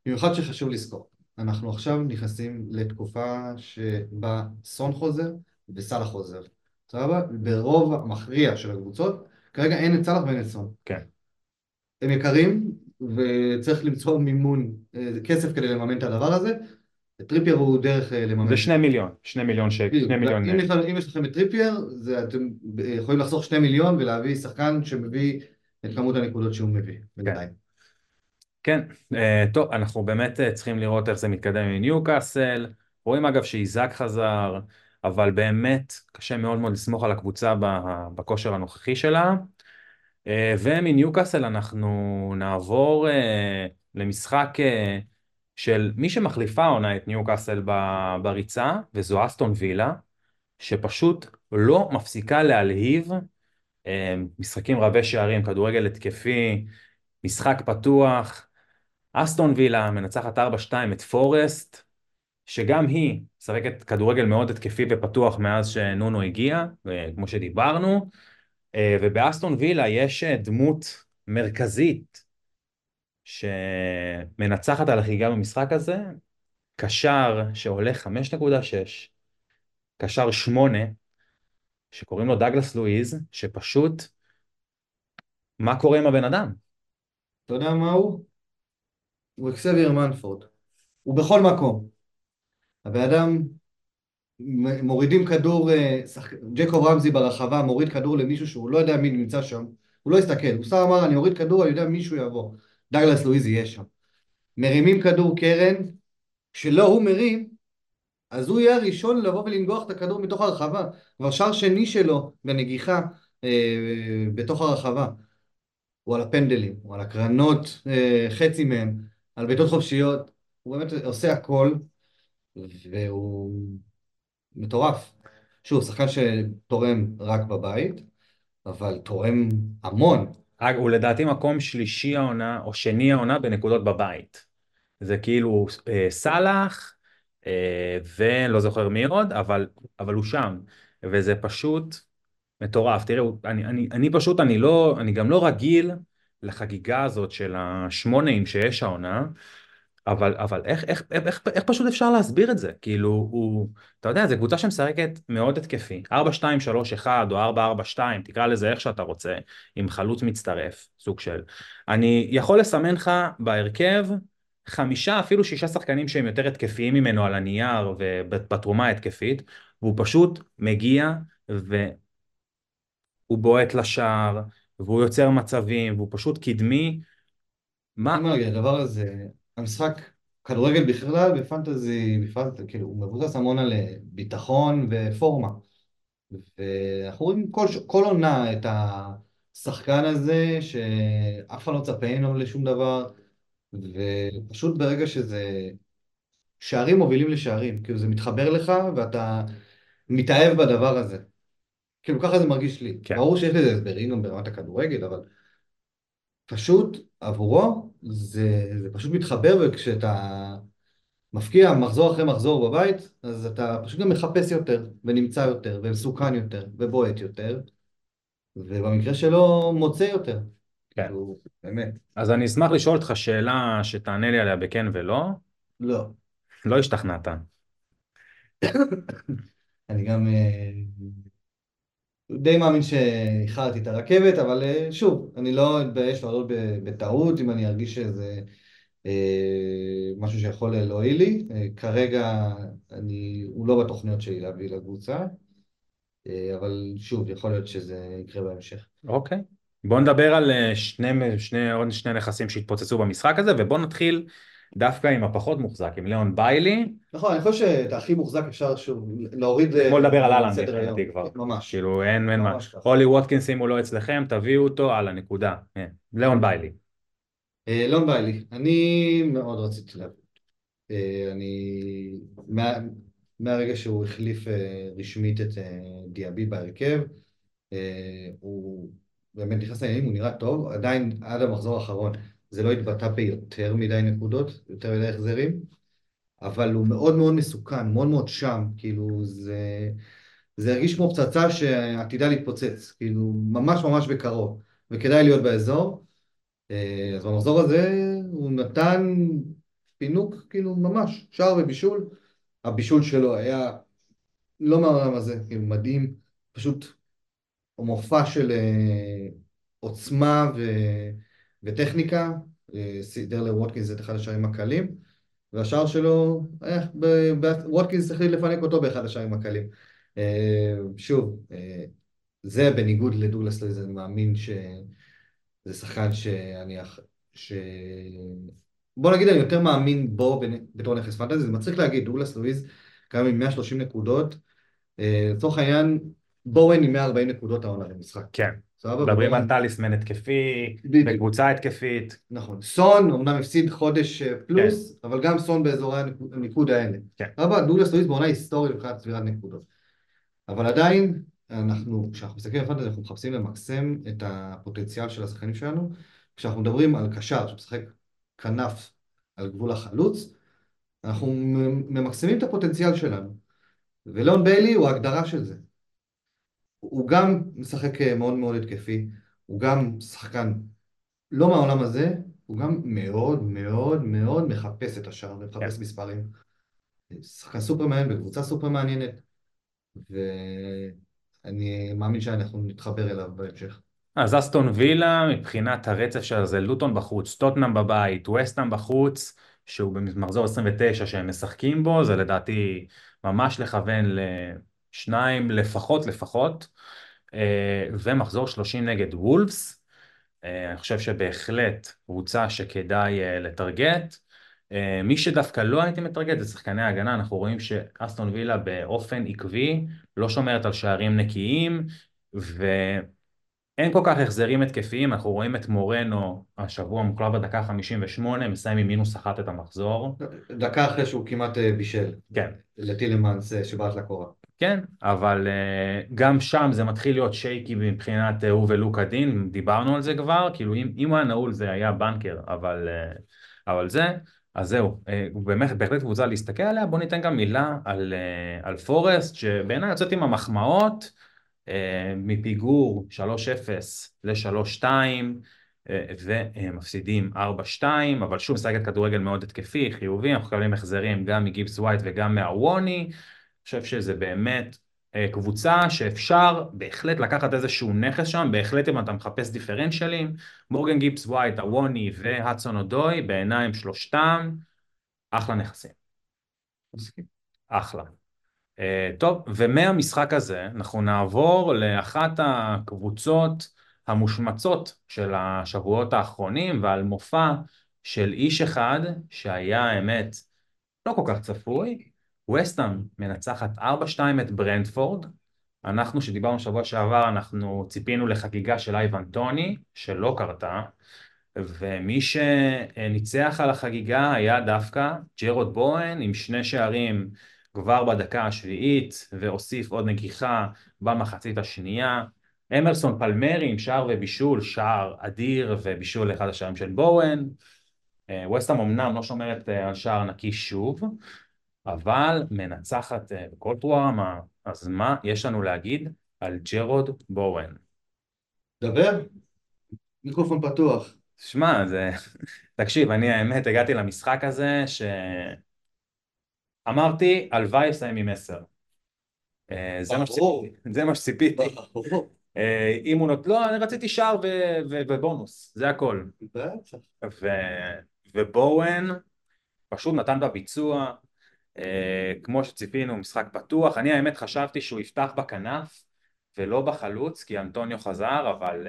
במיוחד שחשוב לזכור, אנחנו עכשיו נכנסים לתקופה שבה סון חוזר וסאלח חוזר. סבבה? ברוב המכריע של הקבוצות, כרגע אין את סאלח ואין את סון. כן. הם יקרים, וצריך למצוא מימון, אה, כסף כדי לממן את הדבר הזה. טריפייר הוא דרך אה, לממן. זה שני מיליון, שני מיליון שקל. שני מיליון... אם לנו- אם יש לכם את טריפייר, זה, אתם יכולים לחסוך שני מיליון ולהביא שחקן שמביא את כמות הנקודות שהוא מביא. כן, אה, טוב, אנחנו באמת אה, צריכים לראות איך זה מתקדם עם ניוקאסל. רואים אגב שאיזק חזר, אבל באמת קשה מאוד מאוד לסמוך על הקבוצה בכושר הנוכחי שלה. אה, ומניוקאסל אנחנו נעבור אה, למשחק אה, של מי שמחליפה העונה את ניוקאסל בריצה, וזו אסטון וילה, שפשוט לא מפסיקה להלהיב משחקים רבי שערים, כדורגל התקפי, משחק פתוח. אסטון וילה מנצחת 4-2 את פורסט, שגם היא משחקת כדורגל מאוד התקפי ופתוח מאז שנונו הגיע, אה, כמו שדיברנו, אה, ובאסטון וילה יש אה, דמות מרכזית שמנצחת על החגיגה במשחק הזה, קשר שעולה 5.6, קשר 8, שקוראים לו דגלס לואיז, שפשוט, מה קורה עם הבן אדם? אתה יודע מה הוא? הוא אקסבייר מנפורד. הוא בכל מקום. הבן אדם, מורידים כדור, אה, שחק... ג'קוב רמזי ברחבה מוריד כדור למישהו שהוא לא יודע מי נמצא שם, הוא לא הסתכל, הוא סתם אמר אני אוריד כדור, אני יודע מישהו יבוא. דגלס לואיז יהיה שם. מרימים כדור קרן, כשלא הוא מרים, אז הוא יהיה הראשון לבוא ולנגוח את הכדור מתוך הרחבה. כבר שער שני שלו בנגיחה אה, בתוך הרחבה. הוא על הפנדלים, הוא על הקרנות, אה, חצי מהם, על בעיטות חופשיות. הוא באמת עושה הכל, והוא מטורף. שוב, שחקן שתורם רק בבית, אבל תורם המון. הוא לדעתי מקום שלישי העונה, או שני העונה בנקודות בבית. זה כאילו אה, סאלח, אה, ולא זוכר מי עוד, אבל, אבל הוא שם. וזה פשוט מטורף. תראו, אני, אני, אני פשוט, אני לא, אני גם לא רגיל לחגיגה הזאת של השמונאים שיש העונה, אבל, אבל איך, איך, איך, איך, איך פשוט אפשר להסביר את זה? כאילו, הוא, אתה יודע, זו קבוצה שמשחקת מאוד התקפי. 4-2-3-1 או 4-4-2, תקרא לזה איך שאתה רוצה, עם חלוץ מצטרף, סוג של. אני יכול לסמן לך בהרכב חמישה, אפילו שישה שחקנים שהם יותר התקפיים ממנו על הנייר ובתרומה ההתקפית, והוא פשוט מגיע והוא בועט לשער, והוא יוצר מצבים, והוא פשוט קדמי. מה? מה להגיד, הדבר הזה, המשחק כדורגל בכלל בפנטזי בפרט, כאילו, הוא מבוסס המון על אה, ביטחון ופורמה. ואנחנו רואים כל, כל עונה את השחקן הזה, שאף אחד לא מצפה ממנו לשום דבר, ופשוט ברגע שזה... שערים מובילים לשערים, כאילו זה מתחבר לך ואתה מתאהב בדבר הזה. כאילו ככה זה מרגיש לי. כן. ברור שיש לזה הסברים גם ברמת הכדורגל, אבל פשוט עבורו זה, זה פשוט מתחבר, וכשאתה מפקיע מחזור אחרי מחזור בבית, אז אתה פשוט גם מחפש יותר, ונמצא יותר, ומסוכן יותר, ובועט יותר, ובמקרה שלו מוצא יותר. כן. כאילו, באמת. אז אני אשמח לשאול אותך שאלה שתענה לי עליה בכן ולא. לא. לא השתכנעת. <coughs> אני גם אה, די מאמין שאיחרתי את הרכבת, אבל אה, שוב, אני לא אתבייש לעלות בטעות אם אני ארגיש שזה אה, משהו שיכול להועיל לי. אה, כרגע אני, הוא לא בתוכניות שלי להביא לקבוצה, אבל שוב, יכול להיות שזה יקרה בהמשך. אוקיי. בוא נדבר על שני, שני, עוד שני נכסים שהתפוצצו במשחק הזה, ובוא נתחיל דווקא עם הפחות מוחזק, עם ליאון ביילי. נכון, אני חושב שאת הכי מוחזק אפשר שוב להוריד... בוא נדבר על אהלן. מבחינתי כבר. ממש. כאילו אין, אין מה. הולי ווטקינס אם הוא לא אצלכם, תביאו אותו על הנקודה. כן. ליאון ביילי. אה, לא בא לי, אני מאוד רציתי להביא. אה, אני, מה, מהרגע שהוא החליף אה, רשמית את אה, דיאבי בהרכב, אה, הוא באמת נכנס לעניינים, הוא נראה טוב, עדיין עד המחזור האחרון זה לא התבטא ביותר מדי נקודות, יותר מדי החזרים, אבל הוא מאוד מאוד מסוכן, מאוד מאוד שם, כאילו זה, זה הרגיש כמו פצצה שעתידה להתפוצץ, כאילו ממש ממש בקרוב, וכדאי להיות באזור. אה, אז במחזור הזה הוא נתן פינוק, כאילו ממש, שער ובישול. הבישול שלו היה לא מהעולם הזה, כאילו מדהים, פשוט מופע של אה, עוצמה ו... וטכניקה. אה, סידר לווטקינס את אחד השערים הקלים, והשער שלו, אה, ב- ב- ווטקינס החליט לפנק אותו באחד השערים הקלים. אה, שוב, זה בניגוד לדוגלס לויז, אני מאמין ש... זה שחקן שאני... ש... בוא נגיד, אני יותר מאמין בו בתור נכס פנטזי, זה מצחיק להגיד, דוגלס לואיז קיים עם 130 נקודות, לצורך העניין, בואן עם 140 נקודות העונה למשחק. כן. סבבה? מדברים על טליסמן התקפי. בקבוצה התקפית. נכון. סון אמנם הפסיד חודש אה, פלוס, אבל גם סון באזורי הניקוד- האלה. כן. סבבה? דוגלס לואיז בעונה היסטורית מבחינת צבירת נקודות. אבל עדיין, אנחנו, כשאנחנו מסתכלים על פנטזי, אנחנו מחפשים למקסם את הפוטנציאל של השחקנים שלנו. כשאנחנו מדברים על קשר שמשחק כנף על גבול החלוץ, אנחנו ממקסמים את הפוטנציאל שלנו. ולאון ביילי הוא ההגדרה של זה. הוא גם משחק אה, מאוד מאוד התקפי, הוא גם שחקן לא מהעולם הזה, הוא גם מאוד מאוד מאוד מחפש את השער ומחפש כן. מספרים. שחקן סופר מעניין בקבוצה סופר מעניינת, ואני מאמין שאנחנו נתחבר אליו בהמשך. אז אסטון וילה, מבחינת הרצף של זה, לוטון בחוץ, טוטנאם בבית, וסטאם בחוץ, שהוא במחזור 29 שהם משחקים בו, זה לדעתי ממש לכוון לשניים לפחות לפחות, אה, ומחזור 30 נגד וולפס, אה, אני חושב שבהחלט קבוצה שכדאי אה, לטרגט. מי שדווקא לא הייתי מטרגט זה שחקני ההגנה, אנחנו רואים שאסטון וילה באופן עקבי לא שומרת על שערים נקיים, ו... אין כל כך החזרים התקפיים, אנחנו רואים את מורנו השבוע מוקלע בדקה 58, מסיים עם מינוס אחת את המחזור. דקה אחרי שהוא כמעט בישל. כן. לטילמנס שבעט לקורה. כן, אבל uh, גם שם זה מתחיל להיות שייקי מבחינת uh, הוא ולוקה דין, דיברנו על זה כבר, כאילו אם, אם היה נעול זה היה בנקר, אבל, uh, אבל זה, אז זהו, באמת בהחלט קבוצה להסתכל עליה, בוא ניתן גם מילה על, על פורסט, שבעיניי יוצאת עם המחמאות, אה, מפיגור 3-0 ל-3-2 אה, ומפסידים 4-2, אבל שוב משחקת כדורגל מאוד התקפי, חיובי, אנחנו מקבלים החזרים גם מגיבס ווייט וגם מהווני, חושב שזה באמת אה, קבוצה שאפשר בהחלט לקחת איזשהו נכס שם, בהחלט אם אתה מחפש דיפרנציאלים, מורגן גיבס ווייט, הווני והדסון אודוי, בעיניים שלושתם, אחלה נכסים. אחלה. Uh, טוב, ומהמשחק הזה אנחנו נעבור לאחת הקבוצות המושמצות של השבועות האחרונים ועל מופע של איש אחד שהיה האמת לא כל כך צפוי, וסטאם מנצחת 4-2 את ברנדפורד, אנחנו שדיברנו שבוע שעבר אנחנו ציפינו לחגיגה של אייבן טוני שלא קרתה ומי שניצח על החגיגה היה דווקא ג'רוד בואן עם שני שערים כבר בדקה השביעית והוסיף עוד נגיחה במחצית השנייה. אמרסון פלמיירי עם שער ובישול, שער אדיר ובישול לאחד השערים של בואן. אה, ווסטהאם אמנם לא שומרת אה, על שער נקי שוב, אבל מנצחת אה, בכל פרואמה, אז מה יש לנו להגיד על ג'רוד בואן? דבר, מיקרופון פתוח. שמע, זה... <laughs> תקשיב, אני האמת הגעתי למשחק הזה ש... אמרתי, הלוואי אסיים עם עשר. אה, זה מה שציפיתי. <laughs> אה, אם הוא נותן, לא, אני רציתי שער ובונוס, זה הכל. ובואן פשוט נתן בביצוע, כמו שציפינו, משחק פתוח. אני האמת חשבתי שהוא יפתח בכנף ולא בחלוץ, כי אנטוניו חזר, אבל...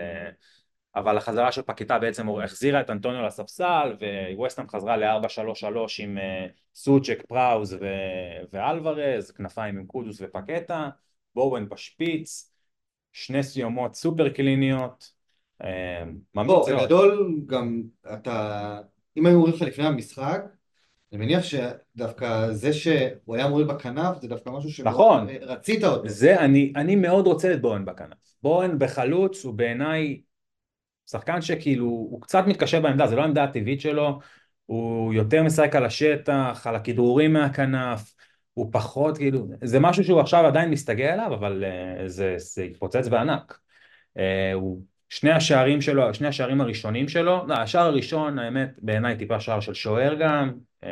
אבל החזרה של פקיטה בעצם החזירה את אנטוניו לספסל וווסטהאם חזרה ל-4-3-3 עם uh, סוצ'ק, פראוז ואלוורז, כנפיים עם קודוס ופקטה, בואוין בשפיץ, שני סיומות סופר קליניות, ממליץ מאוד. בגדול גם אתה, אם היו אומרים לך לפני המשחק, אני מניח שדווקא זה שהוא היה מוריד בכנף זה דווקא משהו שמאוד נכון. רצית אותו. זה, אני, אני מאוד רוצה את בואוין בכנף. בואוין בחלוץ הוא בעיניי שחקן שכאילו, הוא קצת מתקשה בעמדה, זה לא העמדה הטבעית שלו, הוא יותר משחק על השטח, על הכדרורים מהכנף, הוא פחות כאילו, זה משהו שהוא עכשיו עדיין מסתגל עליו, אבל uh, זה, זה התפוצץ בענק. Uh, הוא, שני השערים שלו, שני השערים הראשונים שלו, לא, השער הראשון האמת בעיניי טיפה שער של שוער גם, uh,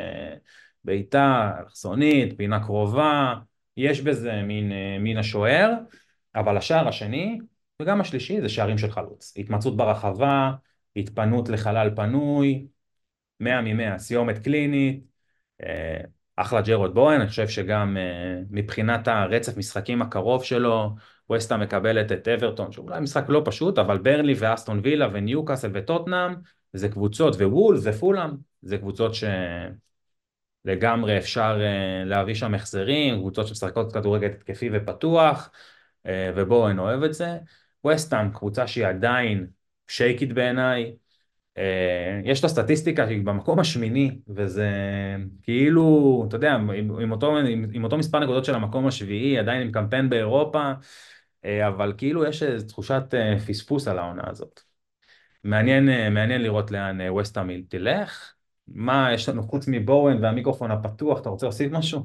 בעיטה, אלכסונית, פינה קרובה, יש בזה מין, uh, מין השוער, אבל השער השני וגם השלישי זה שערים של חלוץ, התמצאות ברחבה, התפנות לחלל פנוי, 100 מ-100, סיומת קלינית, אה, אחלה ג'רוד בואן, אני חושב שגם אה, מבחינת הרצף משחקים הקרוב שלו, ווסטה מקבלת את אברטון, שאולי משחק לא פשוט, אבל ברלי ואסטון וילה וניוקאסל וטוטנאם, זה קבוצות, ווול ופולאם, זה קבוצות שלגמרי אפשר אה, להביא שם החזרים, קבוצות שמשחקות כדורגל התקפי ופתוח, ובואן אוהב את זה. וסטאם, קבוצה שהיא עדיין שייקית בעיניי, אה, יש לה סטטיסטיקה שהיא במקום השמיני, וזה כאילו, אתה יודע, עם, עם, אותו, עם, עם אותו מספר נקודות של המקום השביעי, עדיין עם קמפיין באירופה, אה, אבל כאילו יש איזו תחושת אה, פספוס על העונה הזאת. מעניין, מעניין לראות לאן וסטאם תלך. מה יש לנו חוץ מבורן והמיקרופון הפתוח, אתה רוצה להוסיף משהו?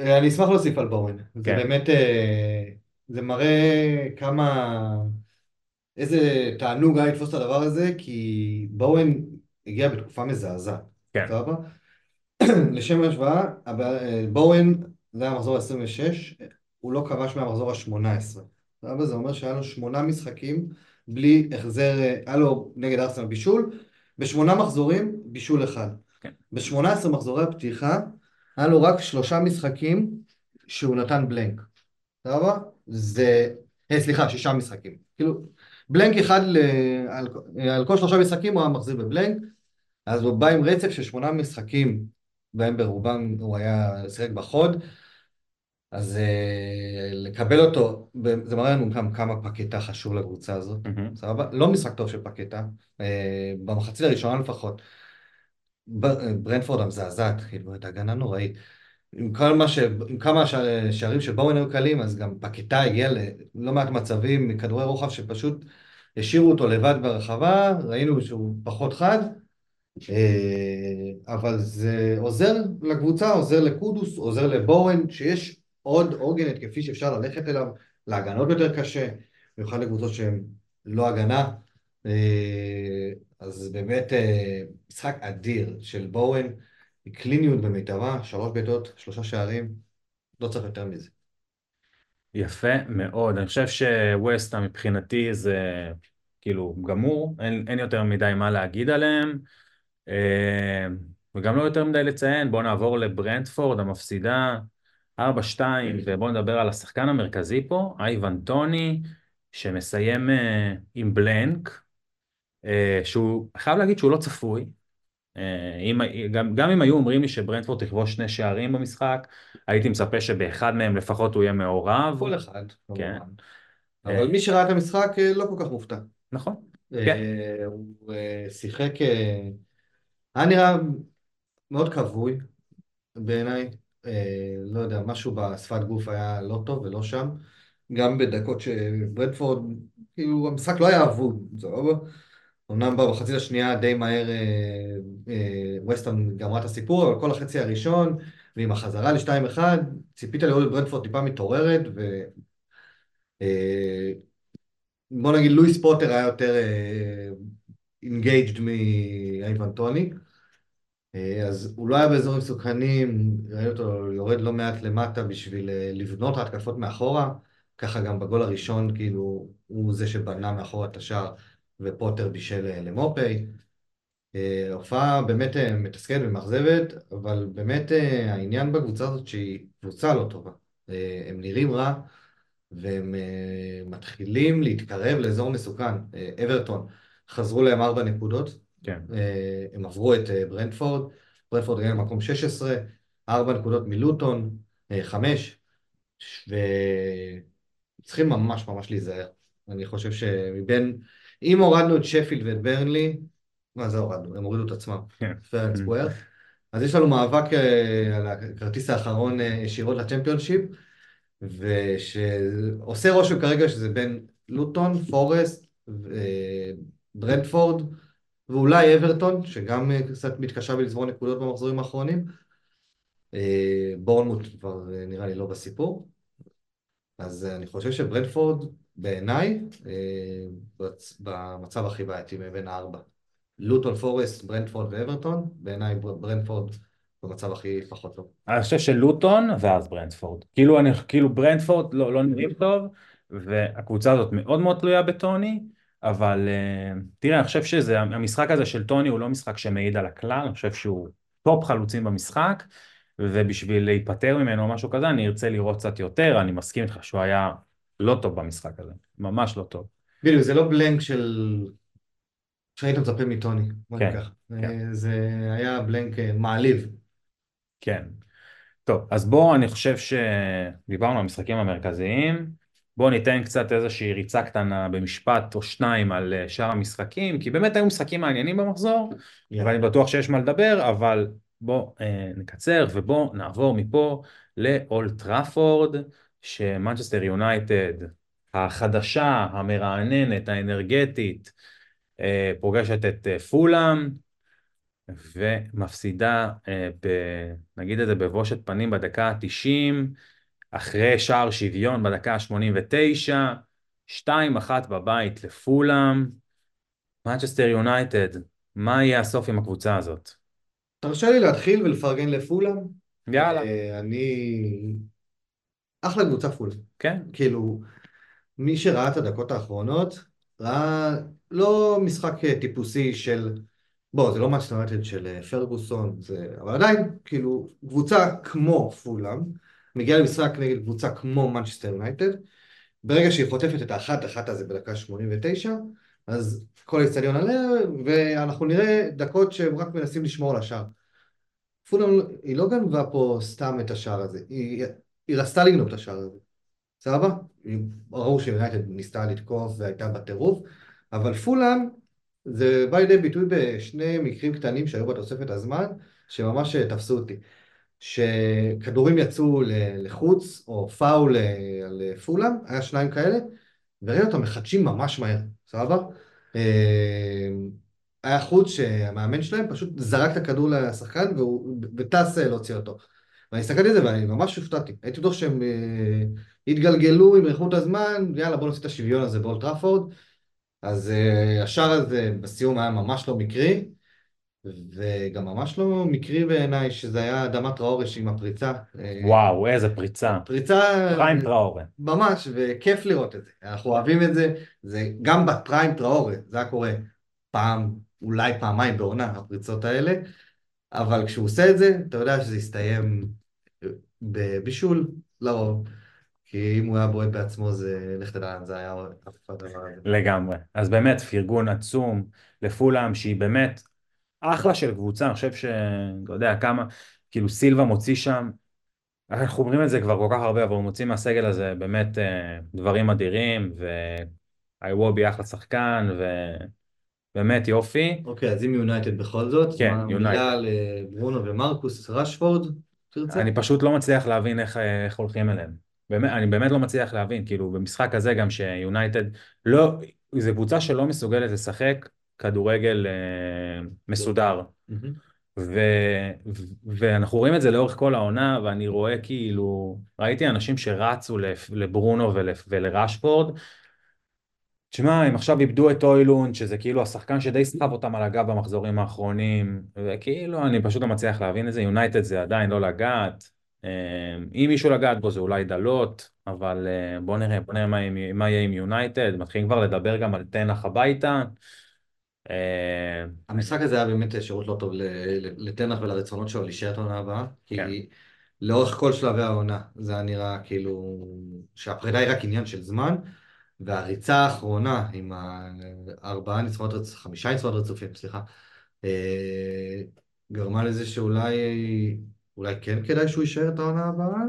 אני אשמח להוסיף על בורן. כן. זה באמת... זה מראה כמה, איזה תענוג היה לתפוס את הדבר הזה, כי בואוין הגיע בתקופה מזעזעת. כן. סבבה? <clears throat> לשם השוואה, בואוין, זה היה המחזור ה-26, הוא לא כבש מהמחזור ה-18. סבבה? זה אומר שהיה לו שמונה משחקים בלי החזר, אה, היה לו נגד ארסנל בישול, בשמונה מחזורים בישול אחד. כן. בשמונה עשרה מחזורי הפתיחה היה לו רק שלושה משחקים שהוא נתן בלנק. סבבה? זה... אה, סליחה, שישה משחקים. כאילו, בלנק אחד ל... על... על כל שלושה משחקים הוא היה מחזיר בבלנק, אז הוא בא עם רצף של שמונה משחקים, בהם ברובם הוא היה שיחק בחוד, אז אה, לקבל אותו, זה מראה לנו גם כמה פקטה חשוב לקבוצה הזאת, מהמם. סבבה? לא משחק טוב של פקטה, אה, במחצית הראשונה לפחות, ב- ברנפורד המזעזעת, כאילו, את הגנה נוראית. עם כל מה ש... עם כמה ש- שערים של בואו היו קלים, אז גם פקטה הגיע ללא מעט מצבים מכדורי רוחב שפשוט השאירו אותו לבד ברחבה, ראינו שהוא פחות חד, אה, אבל זה עוזר לקבוצה, עוזר לקודוס, עוזר לבורן, שיש עוד עוגן התקפי שאפשר ללכת אליו, להגנות יותר קשה, במיוחד לקבוצות שהן לא הגנה. אה, אז באמת אה, משחק אדיר של בורן, קליניות במיטבה, שלוש בעיטות, שלושה שערים, לא צריך יותר מזה. יפה מאוד, אני חושב שווסטה מבחינתי זה כאילו גמור, אין, אין יותר מדי מה להגיד עליהם, אה, וגם לא יותר מדי לציין, בואו נעבור לברנדפורד המפסידה 4-2, ובואו נדבר על השחקן המרכזי פה, אייבן טוני, שמסיים אה, עם בלנק, אה, שהוא, חייב להגיד שהוא לא צפוי, אה, אם, גם, גם אם היו אומרים לי שברנדפורד תכבוש שני שערים במשחק, הייתי מצפה שבאחד מהם לפחות הוא יהיה מעורב. כל אחד, כן. אבל מי שראה את המשחק לא כל כך מופתע. נכון. כן. הוא שיחק, היה נראה מאוד כבוי בעיניי, לא יודע, משהו בשפת גוף היה לא טוב ולא שם, גם בדקות שברנטפורד, כאילו המשחק לא היה אבוד, סבבה? אמנם במחצית השנייה די מהר אה, אה, ווסטהאם גמרה את הסיפור, אבל כל החצי הראשון, ועם החזרה ל-2-1, ציפית לראות את ברנטפורד טיפה מתעוררת, ו... אה, בוא נגיד לואיס-פוטר היה יותר engaged מאייבן טוני, אה, אז הוא לא היה באזורים מסוכנים, ראינו אותו יורד לא מעט למטה בשביל אה, לבנות התקפות מאחורה, ככה גם בגול הראשון כאילו הוא זה שבנה מאחורה את השער ופוטר בישל אה, למופי. אה, הופעה באמת אה, מתסכלת ומאכזבת, אבל באמת אה, העניין בקבוצה הזאת שהיא קבוצה לא טובה. אה, הם נראים רע והם אה, מתחילים להתקרב לאזור מסוכן. אה, אברטון חזרו להם ארבע נקודות, כן. אה, הם עברו את אה, ברנדפורד, ברנדפורד הגיע למקום 16, ארבע נקודות מלוטון, אה, חמש, וצריכים ממש ממש להיזהר. אני חושב שמבין, אם הורדנו את שפילד ואת ברנלי, מה זה הורדנו? הם הורידו את עצמם, כן. פרנס סקוויר. אז יש לנו מאבק אה, על הכרטיס האחרון אה, ישירות לצ'מפיונשיפ, ושעושה רושם כרגע שזה בין לוטון, פורסט, אה, ברנדפורד, ואולי אברטון, שגם אה, קצת מתקשה בלצבור נקודות במחזורים האחרונים. אה, בורנמוט כבר אה, נראה לי לא בסיפור. אז אני חושב שברנדפורד בעיניי במצב הכי בעייתי מבין הארבע. לוטון, פורסט, ברנדפורד ואברטון, בעיניי בר- ברנדפורד במצב הכי פחות טוב. אני חושב שלוטון ואז ברנדפורד. כאילו, אני, כאילו ברנדפורד לא, לא נראים טוב, והקבוצה הזאת מאוד מאוד תלויה בטוני, אבל uh, תראה, אני חושב שזה, המשחק הזה של טוני הוא לא משחק שמעיד על הכלל, אני חושב שהוא top חלוצים במשחק, ובשביל להיפטר ממנו או משהו כזה, אני ארצה לראות קצת יותר, אני מסכים איתך שהוא היה לא טוב במשחק הזה, ממש לא טוב. בדיוק, זה לא blank של... שהיית מצפה מטוני. בוא כן, ניקח. כן. אה, זה היה blank אה, מעליב. כן. טוב, אז בואו, אני חושב שדיברנו על המשחקים המרכזיים, בואו ניתן קצת איזושהי ריצה קטנה במשפט או שניים על אה, שאר המשחקים, כי באמת היו משחקים מעניינים במחזור, ואני בטוח שיש מה לדבר, אבל בואו אה, נקצר ובואו נעבור מפה לאולד טראפורד, שמנצ'סטר יונייטד החדשה, המרעננת, האנרגטית, אה, פוגשת את אה, פולאם, ומפסידה, אה, ב, נגיד את זה בבושת פנים בדקה ה-90, אחרי שער שוויון בדקה ה-89, 2-1 בבית לפולאם, מנצ'סטר יונייטד, מה יהיה הסוף עם הקבוצה הזאת? תרשה לי להתחיל ולפרגן לפולאם. יאללה. אה, אני... אחלה קבוצה פולאם. כן, כאילו, מי שראה את הדקות האחרונות, ראה לא משחק אה, טיפוסי של... בוא, זה לא מנצ'סטר יונייטד של אה, פרגוסון, זה... אבל עדיין, כאילו, קבוצה כמו פולאם, מגיעה למשחק נגד קבוצה כמו מנצ'סטר יונייטד, ברגע שהיא חוטפת את האחת אחת הזה בדקה 89, אז כל האצטדיון עליה, ואנחנו נראה דקות שהם רק מנסים לשמור על השער. פולאם, היא לא גנבה פה סתם את השער הזה, היא, היא רצתה לגנוב את השער הזה. סבבה? ברור שיונייטד ניסתה לתקוף והייתה בטירוף, אבל פולאם זה בא לידי ביטוי בשני מקרים קטנים שהיו בתוספת הזמן, שממש תפסו אותי. שכדורים יצאו לחוץ, או פאול אה, על פולאם, היה שניים כאלה, וראינו אותם מחדשים ממש מהר, סבבה? אה, היה חוץ שהמאמן שלהם פשוט זרק את הכדור לשחקן וטס אה, להוציא אותו. ואני הסתכלתי על זה ואני ממש הופתעתי. הייתי בטוח שהם התגלגלו עם איכות הזמן, יאללה בוא נעשה את השוויון הזה באולטראפורד. אז השער הזה בסיום היה ממש לא מקרי. וגם ממש לא מקרי בעיניי שזה היה אדמת טראורש עם הפריצה. וואו, איזה פריצה. פריצה... פריים טראורה. ממש, וכיף לראות את זה. אנחנו אוהבים את זה, זה גם בפריים טראורה, זה היה קורה פעם, אולי פעמיים בעונה, הפריצות האלה, אבל כשהוא עושה את זה, אתה יודע שזה יסתיים בבישול, לרוב. כי אם הוא היה בועט בעצמו, זה, לך תדע, זה היה אף אחד דבר הזה. לגמרי. אז באמת, פרגון עצום לפולאם, שהיא באמת אחלה של קבוצה, אני חושב ש... לא יודע כמה, כאילו סילבה מוציא שם, אנחנו אומרים את זה כבר כל כך הרבה, אבל הוא מוציא מהסגל הזה באמת אה, דברים אדירים, ואיוובי אחלה שחקן, ובאמת יופי. אוקיי, אז אם יונייטד בכל זאת, כן, יונייטד. מילה לברונו ומרקוס רשפורד, תרצה? אני פשוט לא מצליח להבין איך, איך הולכים אליהם. באמת, אני באמת לא מצליח להבין, כאילו במשחק הזה גם שיונייטד לא, זו קבוצה שלא מסוגלת לשחק כדורגל אה, מסודר. ו, ו, ואנחנו רואים את זה לאורך כל העונה, ואני רואה כאילו, ראיתי אנשים שרצו לברונו ול, ולרשפורד, תשמע, הם עכשיו איבדו את אוילון, שזה כאילו השחקן שדי סחב אותם על הגב במחזורים האחרונים, וכאילו אני פשוט לא מצליח להבין את זה, יונייטד זה עדיין לא לגעת, אה, אם מישהו לגעת בו זה אולי דלות, אבל אה, בוא נראה, בוא נראה מה, מה יהיה עם יונייטד, מתחילים כבר לדבר גם על תנח הביתה, המשחק הזה היה באמת שירות לא טוב לתנח ולרצונות שלו להישאר את העונה הבאה, כי כן. לאורך כל שלבי העונה זה היה נראה כאילו שהפרידה היא רק עניין של זמן, והריצה האחרונה עם הארבעה ניצחונות רצופים, חמישה ניצחונות רצופים, סליחה, אה, גרמה לזה שאולי אולי כן כדאי שהוא יישאר את העונה הבאה,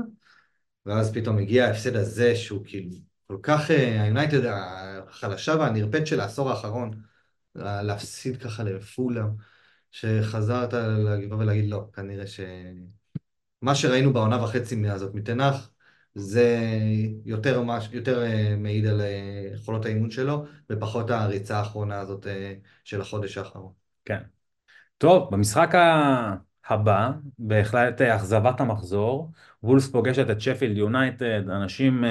ואז פתאום הגיע ההפסד הזה שהוא כאילו כל כך, אה, היונייטד החלשה והנרפאת של העשור האחרון. להפסיד ככה לפולה, שחזרת לגבעה ולהגיד לא, כנראה ש... מה שראינו בעונה וחצי מהזאת מתנח, זה יותר, מש... יותר uh, מעיד על uh, יכולות האימון שלו, ופחות הריצה האחרונה הזאת uh, של החודש האחרון. כן. טוב, במשחק הבא, בהחלט אכזבת המחזור, וולס פוגשת את שפילד יונייטד, אנשים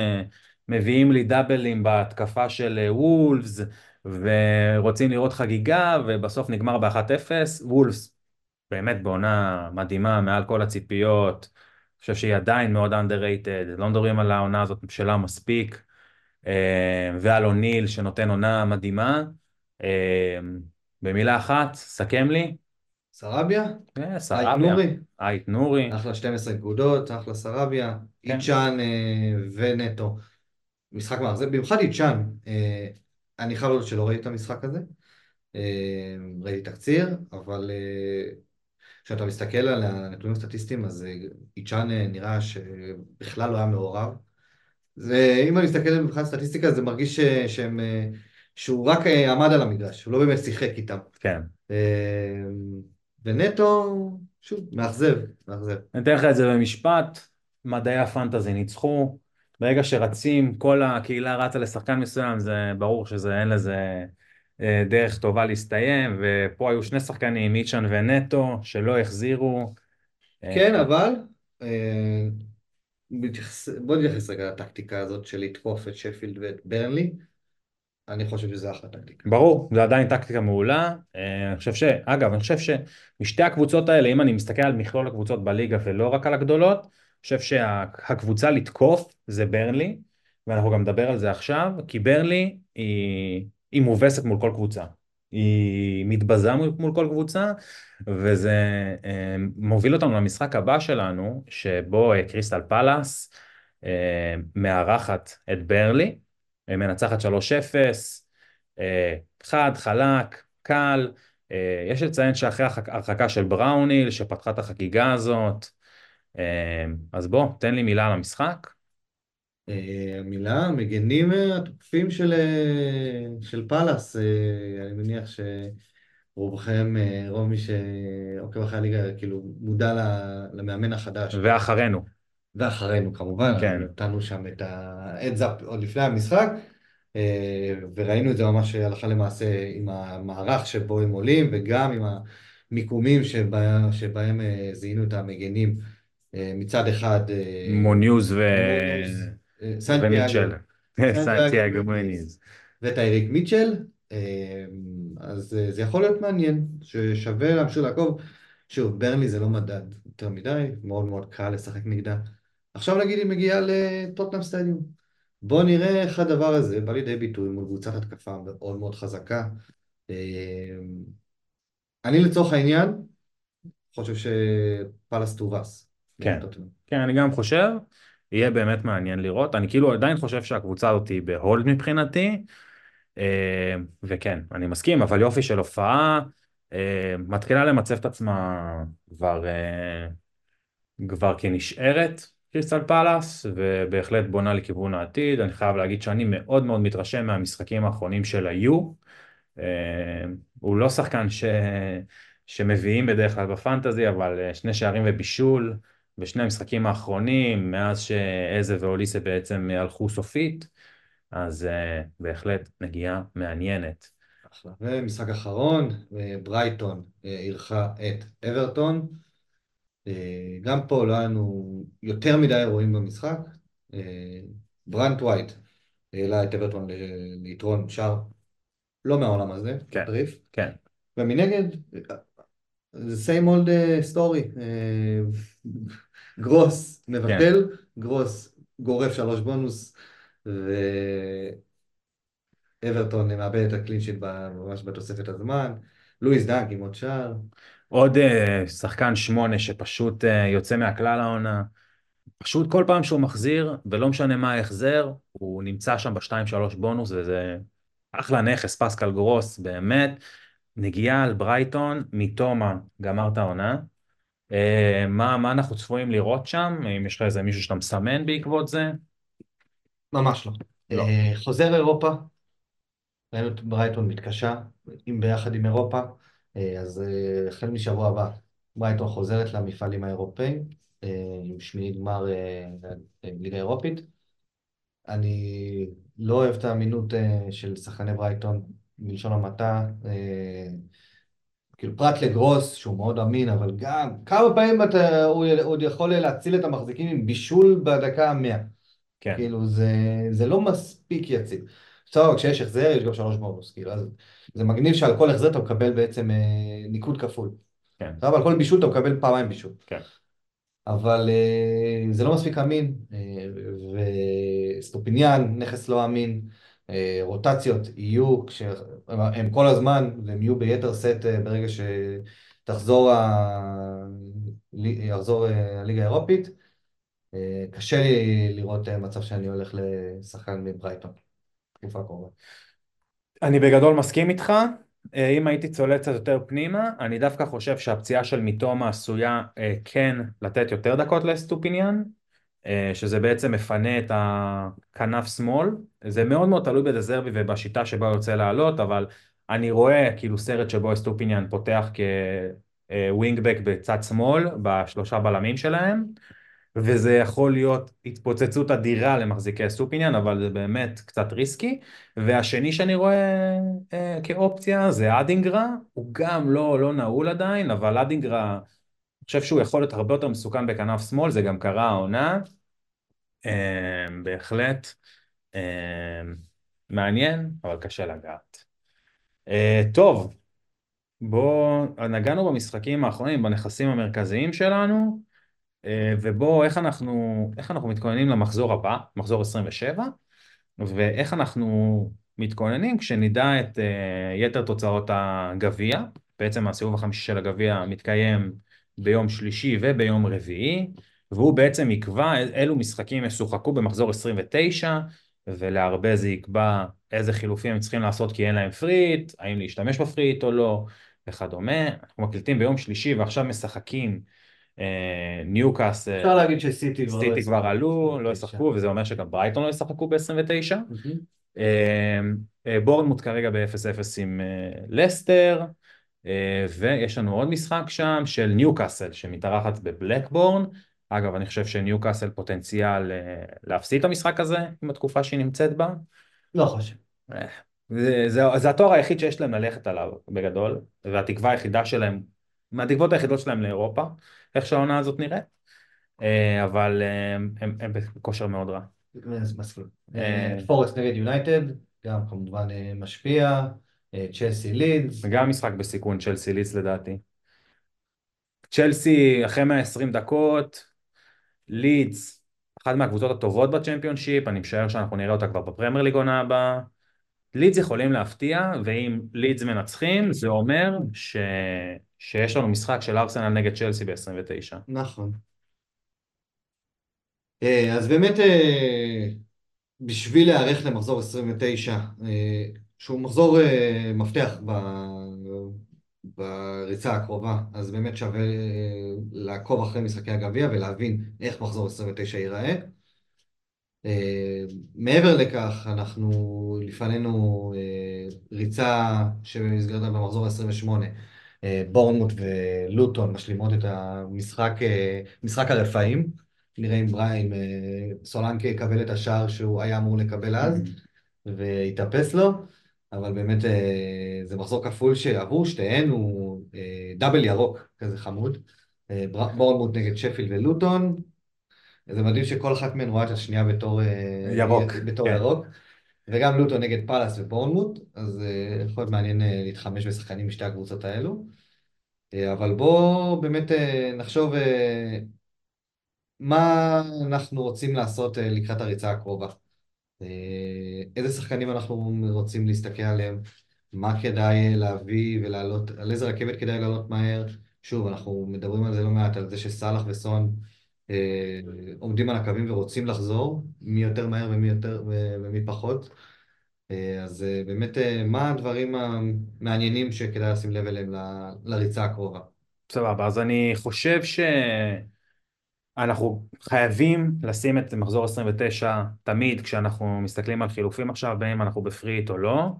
מביאים לי דאבלים בהתקפה של וולפס, ורוצים לראות חגיגה, ובסוף נגמר ב-1-0, וולפס באמת בעונה מדהימה, מעל כל הציפיות, אני חושב שהיא עדיין מאוד underrated, לא מדברים על העונה הזאת שלה מספיק, אה, ועל אוניל שנותן עונה מדהימה. אה, במילה אחת, סכם לי. סרביה? כן, סרביה. אייט נורי. אחלה 12 נקודות, אחלה סרביה. כן. איצ'אן אה, ונטו. משחק מאכזב, במיוחד איצ'אן. אני חייב להודות שלא ראיתי את המשחק הזה. אה, ראיתי תקציר, אבל אה, כשאתה מסתכל על הנתונים הסטטיסטיים, אז אה, איצ'אן נראה שבכלל לא היה מעורב. ואם אני מסתכל מבחינת סטטיסטיקה, זה מרגיש שהם, שהוא רק עמד על המגרש, הוא לא באמת שיחק איתם. כן. ונטו, שוב, מאכזב, מאכזב. אני אתן לך את זה במשפט, מדעי הפנטזי ניצחו, ברגע שרצים, כל הקהילה רצה לשחקן מסוים, זה ברור שזה אין לזה אה, דרך טובה להסתיים, ופה היו שני שחקנים, מיצ'ן ונטו, שלא החזירו. אה, כן, אבל אה, בוא נתייחס רגע לטקטיקה הזאת של לתקוף את שפילד ואת ברנלי. אני חושב שזה אחלה טקטיקה. ברור, זה עדיין טקטיקה מעולה. אני חושב ש... אגב, אני חושב שמשתי הקבוצות האלה, אם אני מסתכל על מכלול הקבוצות בליגה ולא רק על הגדולות, חושב שהקבוצה לתקוף זה ברנלי, ואנחנו גם נדבר על זה עכשיו, כי ברלי היא, היא מובסת מול כל קבוצה. היא מתבזה מול, כל קבוצה, וזה אה, מוביל אותנו למשחק הבא שלנו, שבו אה, קריסטל פלאס אה, מארחת את ברלי, מנצחת 3-0, אה, חד, חלק, קל. יש לציין שאחרי ההרחקה של בראוניל, שפתחה את החגיגה הזאת, אז בוא, תן לי מילה על המשחק. אה, מילה, מגנים אה, התוקפים של, אה, של פאלאס, אה, אני מניח שרובכם, אה, רוב מי שעוקב אחרי הליגה, כאילו מודע למאמן החדש. ואחרינו. ואחרינו כמובן, כן. נתנו שם את up עוד לפני המשחק, אה, וראינו את זה ממש הלכה למעשה עם המערך שבו הם עולים, וגם עם המיקומים שבה, שבהם אה, זיהינו את המגנים. אה, מצד אחד... אה, מוניוז ו... מוניוז, אה, סנטיאגו, ומיטשל. סנטיאגו מוניוז. וטייריק מיטשל, אז זה יכול להיות מעניין, ששווה להמשיך לעקוב. שוב, ברלי זה לא מדד יותר מדי, מאוד מאוד קל לשחק נגדה. עכשיו נגיד היא מגיעה לטוטנאם סטדיום. בואו נראה איך הדבר הזה בא לידי ביטוי מול קבוצת התקפה מאוד מאוד חזקה. אני לצורך העניין חושב שפאלאס תובס. כן, כן, אני גם חושב, יהיה באמת מעניין לראות. אני כאילו עדיין חושב שהקבוצה הזאת היא בהולד מבחינתי, אה, וכן, אני מסכים, אבל יופי של הופעה, אה, מתחילה למצב את עצמה כבר, אה, כבר כנשארת, קריסטל פלאס, ובהחלט בונה לכיוון העתיד. אני חייב להגיד שאני מאוד מאוד מתרשם מהמשחקים האחרונים של היו. הוא לא שחקן ש... שמביאים בדרך כלל בפנטזי, אבל שני שערים ובישול. בשני המשחקים האחרונים, מאז שאיזה ואוליסה בעצם הלכו סופית, אז uh, בהחלט נגיעה מעניינת. אחלה. ומשחק אחרון, ברייטון אירחה את אברטון. גם פה לא היה לנו יותר מדי אירועים במשחק. ברנט ווייט העלה את אברטון ליתרון שער לא מהעולם הזה, כן, טריף. כן. ומנגד, זה same old story. גרוס מבטל, כן. גרוס גורף שלוש בונוס, ואברטון מאבד את ה clean sheet ממש בתוספת הזמן. לואיס דאנק עם עוד שער. עוד uh, שחקן שמונה שפשוט uh, יוצא מהכלל העונה. פשוט כל פעם שהוא מחזיר, ולא משנה מה ההחזר, הוא נמצא שם בשתיים שלוש בונוס, וזה אחלה נכס, פסקל גרוס, באמת. נגיעה על ברייטון, מתומה גמר את העונה. Uh, מה, מה אנחנו צפויים לראות שם? אם יש לך איזה מישהו שאתה מסמן בעקבות זה? ממש לא. לא. Uh, חוזר אירופה, ראינו את ברייטון מתקשה, אם ביחד עם אירופה, uh, אז החל משבוע הבא, ברייטון חוזרת למפעלים האירופאים, עם שמיני גמר ליגה אירופית. אני לא אוהב את האמינות של שחקני ברייטון, מלשון המעטה. כאילו פרט לגרוס, שהוא מאוד אמין, אבל גם כמה פעמים אתה, הוא עוד יכול להציל את המחזיקים עם בישול בדקה המאה. כן. כאילו זה, זה לא מספיק יציב. בסדר, כשיש החזר יש גם שלוש בונוס, כאילו, אז זה מגניב שעל כל החזר אתה מקבל בעצם אה, ניקוד כפול. כן. אבל על כל בישול אתה מקבל פעמיים בישול. כן. אבל אה, זה לא מספיק אמין, אה, אסטופיניאן, נכס לא אמין. אה, רוטציות יהיו, הם כל הזמן, והם יהיו ביתר שאת אה, ברגע שתחזור ה... יחזור אה, הליגה האירופית. קשה לי לראות מצב שאני הולך לשחקן מברייטון, תקופה הקרובה. אני בגדול מסכים איתך. אם הייתי צולל קצת יותר פנימה, אני דווקא חושב שהפציעה של מיטומה עשויה כן לתת יותר דקות לאסטופיניאן, שזה בעצם מפנה את הכנף שמאל, זה מאוד מאוד תלוי בדה זרבי ובשיטה שבה הוא יוצא לעלות, אבל אני רואה כאילו סרט שבו אסטופיניאן פותח כ wing-back בצד שמאל, בשלושה בלמים שלהם, וזה יכול להיות התפוצצות אדירה למחזיקי אסטופיניאן, אבל זה באמת קצת ריסקי. והשני שאני רואה אה, כאופציה זה אדינגרה, הוא גם לא, לא נעול עדיין, אבל אדינגרה אני חושב שהוא יכול להיות הרבה יותר מסוכן בכנף שמאל, זה גם קרה העונה, um, בהחלט um, מעניין, אבל קשה לגעת. Uh, טוב, בואו, נגענו במשחקים האחרונים, בנכסים המרכזיים שלנו, uh, ובואו, איך אנחנו, איך אנחנו מתכוננים למחזור הבא, מחזור 27? ואיך אנחנו מתכוננים כשנדע את uh, יתר תוצאות הגביע. בעצם הסיבוב החמישי של הגביע מתקיים ביום שלישי וביום רביעי, והוא בעצם יקבע אילו משחקים ישוחקו במחזור 29, ולהרבה זה יקבע איזה חילופים הם צריכים לעשות כי אין להם free hit, האם להשתמש ב free hit או לא, וכדומה. אנחנו מקליטים ביום שלישי ועכשיו משחקים אה, ניוקאסל, אפשר להגיד שסיטי כבר, סיטי כבר עלו, לא ישחקו, וזה אומר שגם ברייטון לא ישחקו ב-29. אה, אה, בורנמוט כרגע ב-0-0 עם לסטר, ויש לנו עוד משחק שם של ניוקאסל שמתארחת בבלקבורן. אגב, אני חושב שניוקאסל פוטנציאל להפסיד את המשחק הזה עם התקופה שהיא נמצאת בה. לא חושב. זה, זה, זה התואר היחיד שיש להם ללכת עליו בגדול, והתקווה היחידה שלהם, מהתקוות היחידות שלהם לאירופה. איך שהעונה הזאת נראית, אה, אבל אה, הם, הם בכושר מאוד רע. אה, פורסט נגד יונייטד, גם כמובן משפיע, צ'לסי לידס. גם משחק בסיכון צ'לסי לידס לדעתי. צ'לסי אחרי 120 דקות, לידס, אחת מהקבוצות הטובות בצ'מפיונשיפ, אני משער שאנחנו נראה אותה כבר בפרמייר ליג עונה הבאה. לידס יכולים להפתיע, ואם לידס מנצחים, זה אומר ש... שיש לנו משחק של ארסנל נגד צ'לסי ב-29. נכון. אה, אז באמת, אה, בשביל להיערך למחזור 29, אה, שהוא מחזור מפתח בריצה הקרובה, אז באמת שווה לעקוב אחרי משחקי הגביע ולהבין איך מחזור 29 ייראה. מעבר לכך, אנחנו לפנינו ריצה שבמסגרתה במחזור 28 בורנמוט ולוטון משלימות את המשחק, משחק הרפאים. נראה אם בריים, סולנקה יקבל את השער שהוא היה אמור לקבל אז, ויתאפס לו, אבל באמת זה מחזור כפול שעבור שתיהן הוא דאבל ירוק, כזה חמוד. בורנמוט נגד שפיל ולוטון. זה מדהים שכל אחת מהן רואה את השנייה בתור ירוק. בתור כן. ירוק. וגם לוטו נגד פאלאס ובורנמוט, אז יכול להיות מעניין להתחמש בשחקנים משתי הקבוצות האלו. אבל בואו באמת נחשוב מה אנחנו רוצים לעשות לקראת הריצה הקרובה. Uh, איזה שחקנים אנחנו רוצים להסתכל עליהם, מה כדאי להביא ולעלות, על איזה רכבת כדאי לעלות מהר. שוב, אנחנו מדברים על זה לא מעט, על זה שסאלח וסון אה, עומדים על הקווים ורוצים לחזור, מי יותר מהר ומי יותר ומי פחות. אה, אז אה, באמת, מה הדברים המעניינים שכדאי לשים לב אליהם לריצה הקרובה? סבבה, אז אני חושב שאנחנו חייבים לשים את מחזור 29 תמיד כשאנחנו מסתכלים על חילופים עכשיו, בין אם אנחנו בפריט או לא.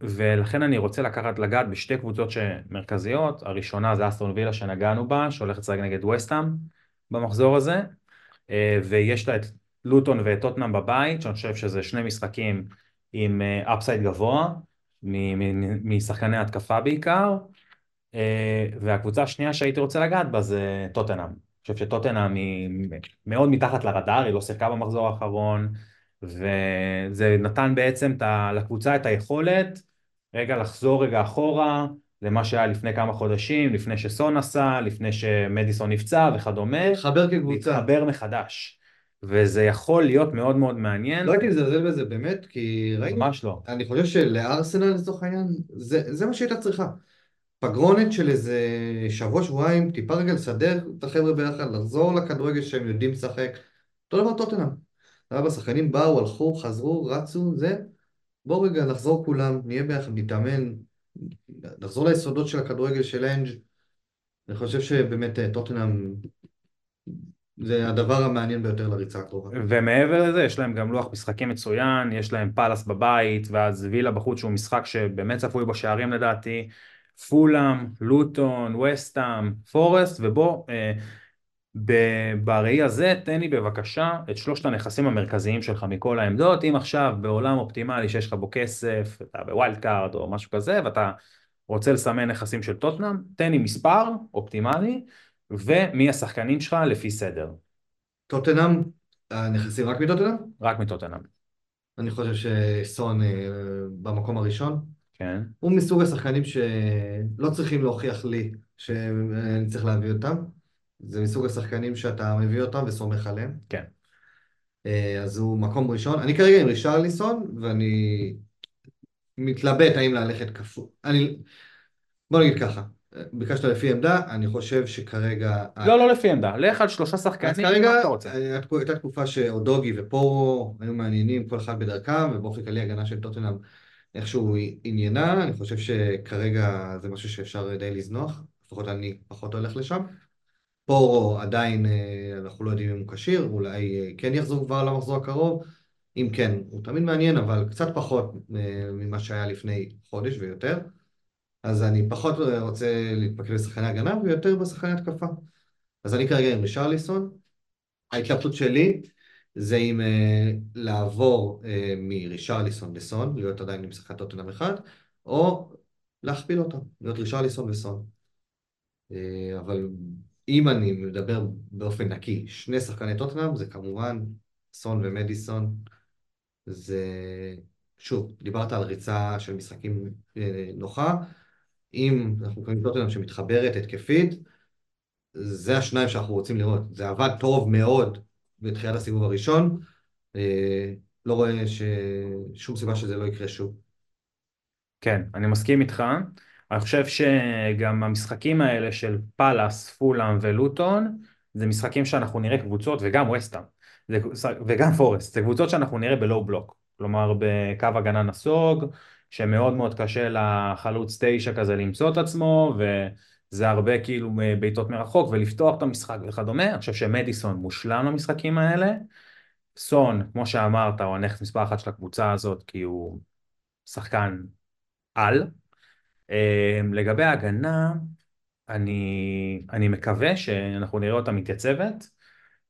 ולכן אני רוצה לקחת לגעת בשתי קבוצות מרכזיות, הראשונה זה אסטרון וילה שנגענו בה, שהולכת לשחק נגד וסטאם במחזור הזה, אה, ויש לה את לוטון ואת טוטנאם בבית, שאני חושב שזה שני משחקים עם אפסייד אה, גבוה, משחקני התקפה בעיקר, אה, והקבוצה השנייה שהייתי רוצה לגעת בה זה טוטנאם. חושב שטוטנאם היא מאוד מתחת לרדאר, היא לא שיחקה במחזור האחרון, וזה נתן בעצם לקבוצה את היכולת רגע לחזור רגע אחורה, למה שהיה לפני כמה חודשים, לפני שסון עשה, לפני שמדיסון נפצע וכדומה. להתחבר כקבוצה. להתחבר מחדש. וזה יכול להיות מאוד מאוד מעניין. לא הייתי מזלזל בזה באמת, כי ראיתי... ממש לא. אני חושב שלארסנל לצורך העניין, זה, זה מה שהייתה צריכה. פגרונת של איזה שבוע, שבועיים, טיפה רגע לסדר את החבר'ה ביחד, לחזור לכדורגל שהם יודעים לשחק. אותו דבר טוטנאם. ארבע שחקנים באו, הלכו, חזרו, רצו, זה. בואו רגע נחזור כולם, נהיה ביחד, נתאמן, לחזור ליסודות של הכדורגל של אנג' אני חושב שבאמת אה, טוטנאם זה הדבר המעניין ביותר לריצה הקרובה. ומעבר לזה יש להם גם לוח משחקים מצוין, יש להם פאלאס בבית ואז וילה בחוץ שהוא משחק שבאמת צפוי בו שערים לדעתי, פולאם, לוטון, ווסטהאם, פורסט ובוא אה, בראי הזה תן לי בבקשה את שלושת הנכסים המרכזיים שלך מכל העמדות אם עכשיו בעולם אופטימלי שיש לך בו כסף אתה ב wild card או משהו כזה ואתה רוצה לסמן נכסים של טוטנאם תן לי מספר אופטימלי ומי השחקנים שלך לפי סדר. טוטנאם, הנכסים רק מטוטנאם? רק מטוטנאם. אני חושב שסון אה, במקום הראשון. כן. הוא מסוג השחקנים שלא צריכים להוכיח לי שאני צריך להביא אותם. זה מסוג השחקנים שאתה מביא אותם וסומך עליהם. כן. אה, אז הוא מקום ראשון. אני כרגע עם רישרליסון, ואני מתלבט האם ללכת כפול. אני... בוא נגיד ככה, ביקשת לפי עמדה, אני חושב שכרגע... לא, לא לפי עמדה, לך על שלושה שחקנים, אז כרגע מה אתה רוצה? הייתה תקופה שאודוגי ופורו היו מעניינים, כל אחד בדרכם, ובאופן כללי הגנה של טוטנאם איכשהו עניינה, אני חושב שכרגע זה משהו שאפשר די לזנוח, לפחות אני פחות הולך לשם. פורו עדיין, אה, אנחנו לא יודעים אם הוא כשיר, אולי אה, כן יחזור כבר למחזור הקרוב. אם כן, הוא תמיד מעניין, אבל קצת פחות אה, ממה שהיה לפני חודש ויותר. אז אני פחות רוצה להתפקד בשחקני הגנה ויותר בשחקני התקפה. אז אני כרגע עם רישרליסון. ההתלבטות שלי זה אם לעבור מרישרליסון לסון, להיות עדיין עם שחקן טוטנאם אחד, או להכפיל אותם, להיות רישרליסון וסון. אבל אם אני מדבר באופן נקי, שני שחקני טוטנאם זה כמובן סון ומדיסון. זה, שוב, דיברת על ריצה של משחקים אה, נוחה. אם אנחנו קוראים טוטנאם שמתחברת התקפית, זה השניים שאנחנו רוצים לראות. זה עבד טוב מאוד בתחילת הסיבוב הראשון. אה, לא רואה ש... שום סיבה שזה לא יקרה שוב. כן, אני מסכים איתך. אני חושב שגם המשחקים האלה של פאלאס, פולאם ולוטון, זה משחקים שאנחנו נראה קבוצות, וגם וסטאם, וגם פורסט, זה קבוצות שאנחנו נראה בלואו בלוק, כלומר בקו הגנה נסוג, שמאוד מאוד קשה לחלוץ תשע כזה למצוא את עצמו, וזה הרבה כאילו בעיטות מרחוק, ולפתוח את המשחק וכדומה, אני חושב שמדיסון מושלם למשחקים האלה, סון, כמו שאמרת, הוא הנכס מספר אחת של הקבוצה הזאת, כי הוא שחקן על, אמ, לגבי ההגנה, אני, אני מקווה שאנחנו נראה אותה מתייצבת,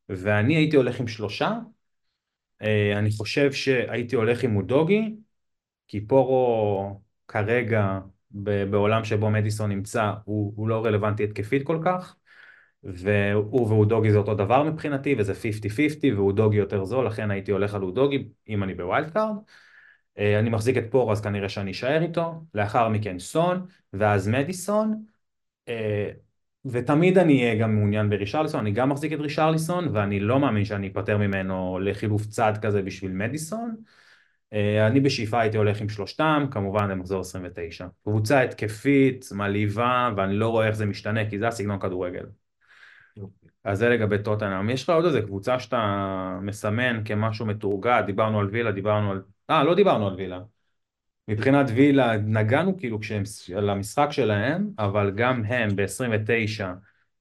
ואני הייתי הולך עם שלושה. אה, אני חושב שהייתי הולך עם אודוגי, כי פורו כרגע בעולם שבו מדיסון נמצא הוא, הוא לא רלוונטי התקפית כל כך, והוא ואודוגי זה אותו דבר מבחינתי, וזה 50-50, ואודוגי יותר זול, לכן הייתי הולך על אודוגי אם אני ב wild card. אה, אני מחזיק את פורו אז כנראה שאני אשאר איתו, לאחר מכן סון, ואז מדיסון, אה, ותמיד אני אהיה גם מעוניין ברישרליסון, אני גם מחזיק את רישרליסון, ואני לא מאמין שאני אפטר ממנו לחילוף צד כזה בשביל מדיסון. אה, אני בשאיפה הייתי הולך עם שלושתם, כמובן למחזור 29. קבוצה התקפית, מלהיבה, ואני לא רואה איך זה משתנה, כי זה הסגנון כדורגל. אז זה לגבי טוטנאם. יש לך עוד איזה קבוצה שאתה מסמן כמשהו מתורגת, דיברנו על וילה, דיברנו על אה, לא דיברנו על וילה. מבחינת וילה נגענו כאילו כשהם, על המשחק שלהם, אבל גם הם ב-29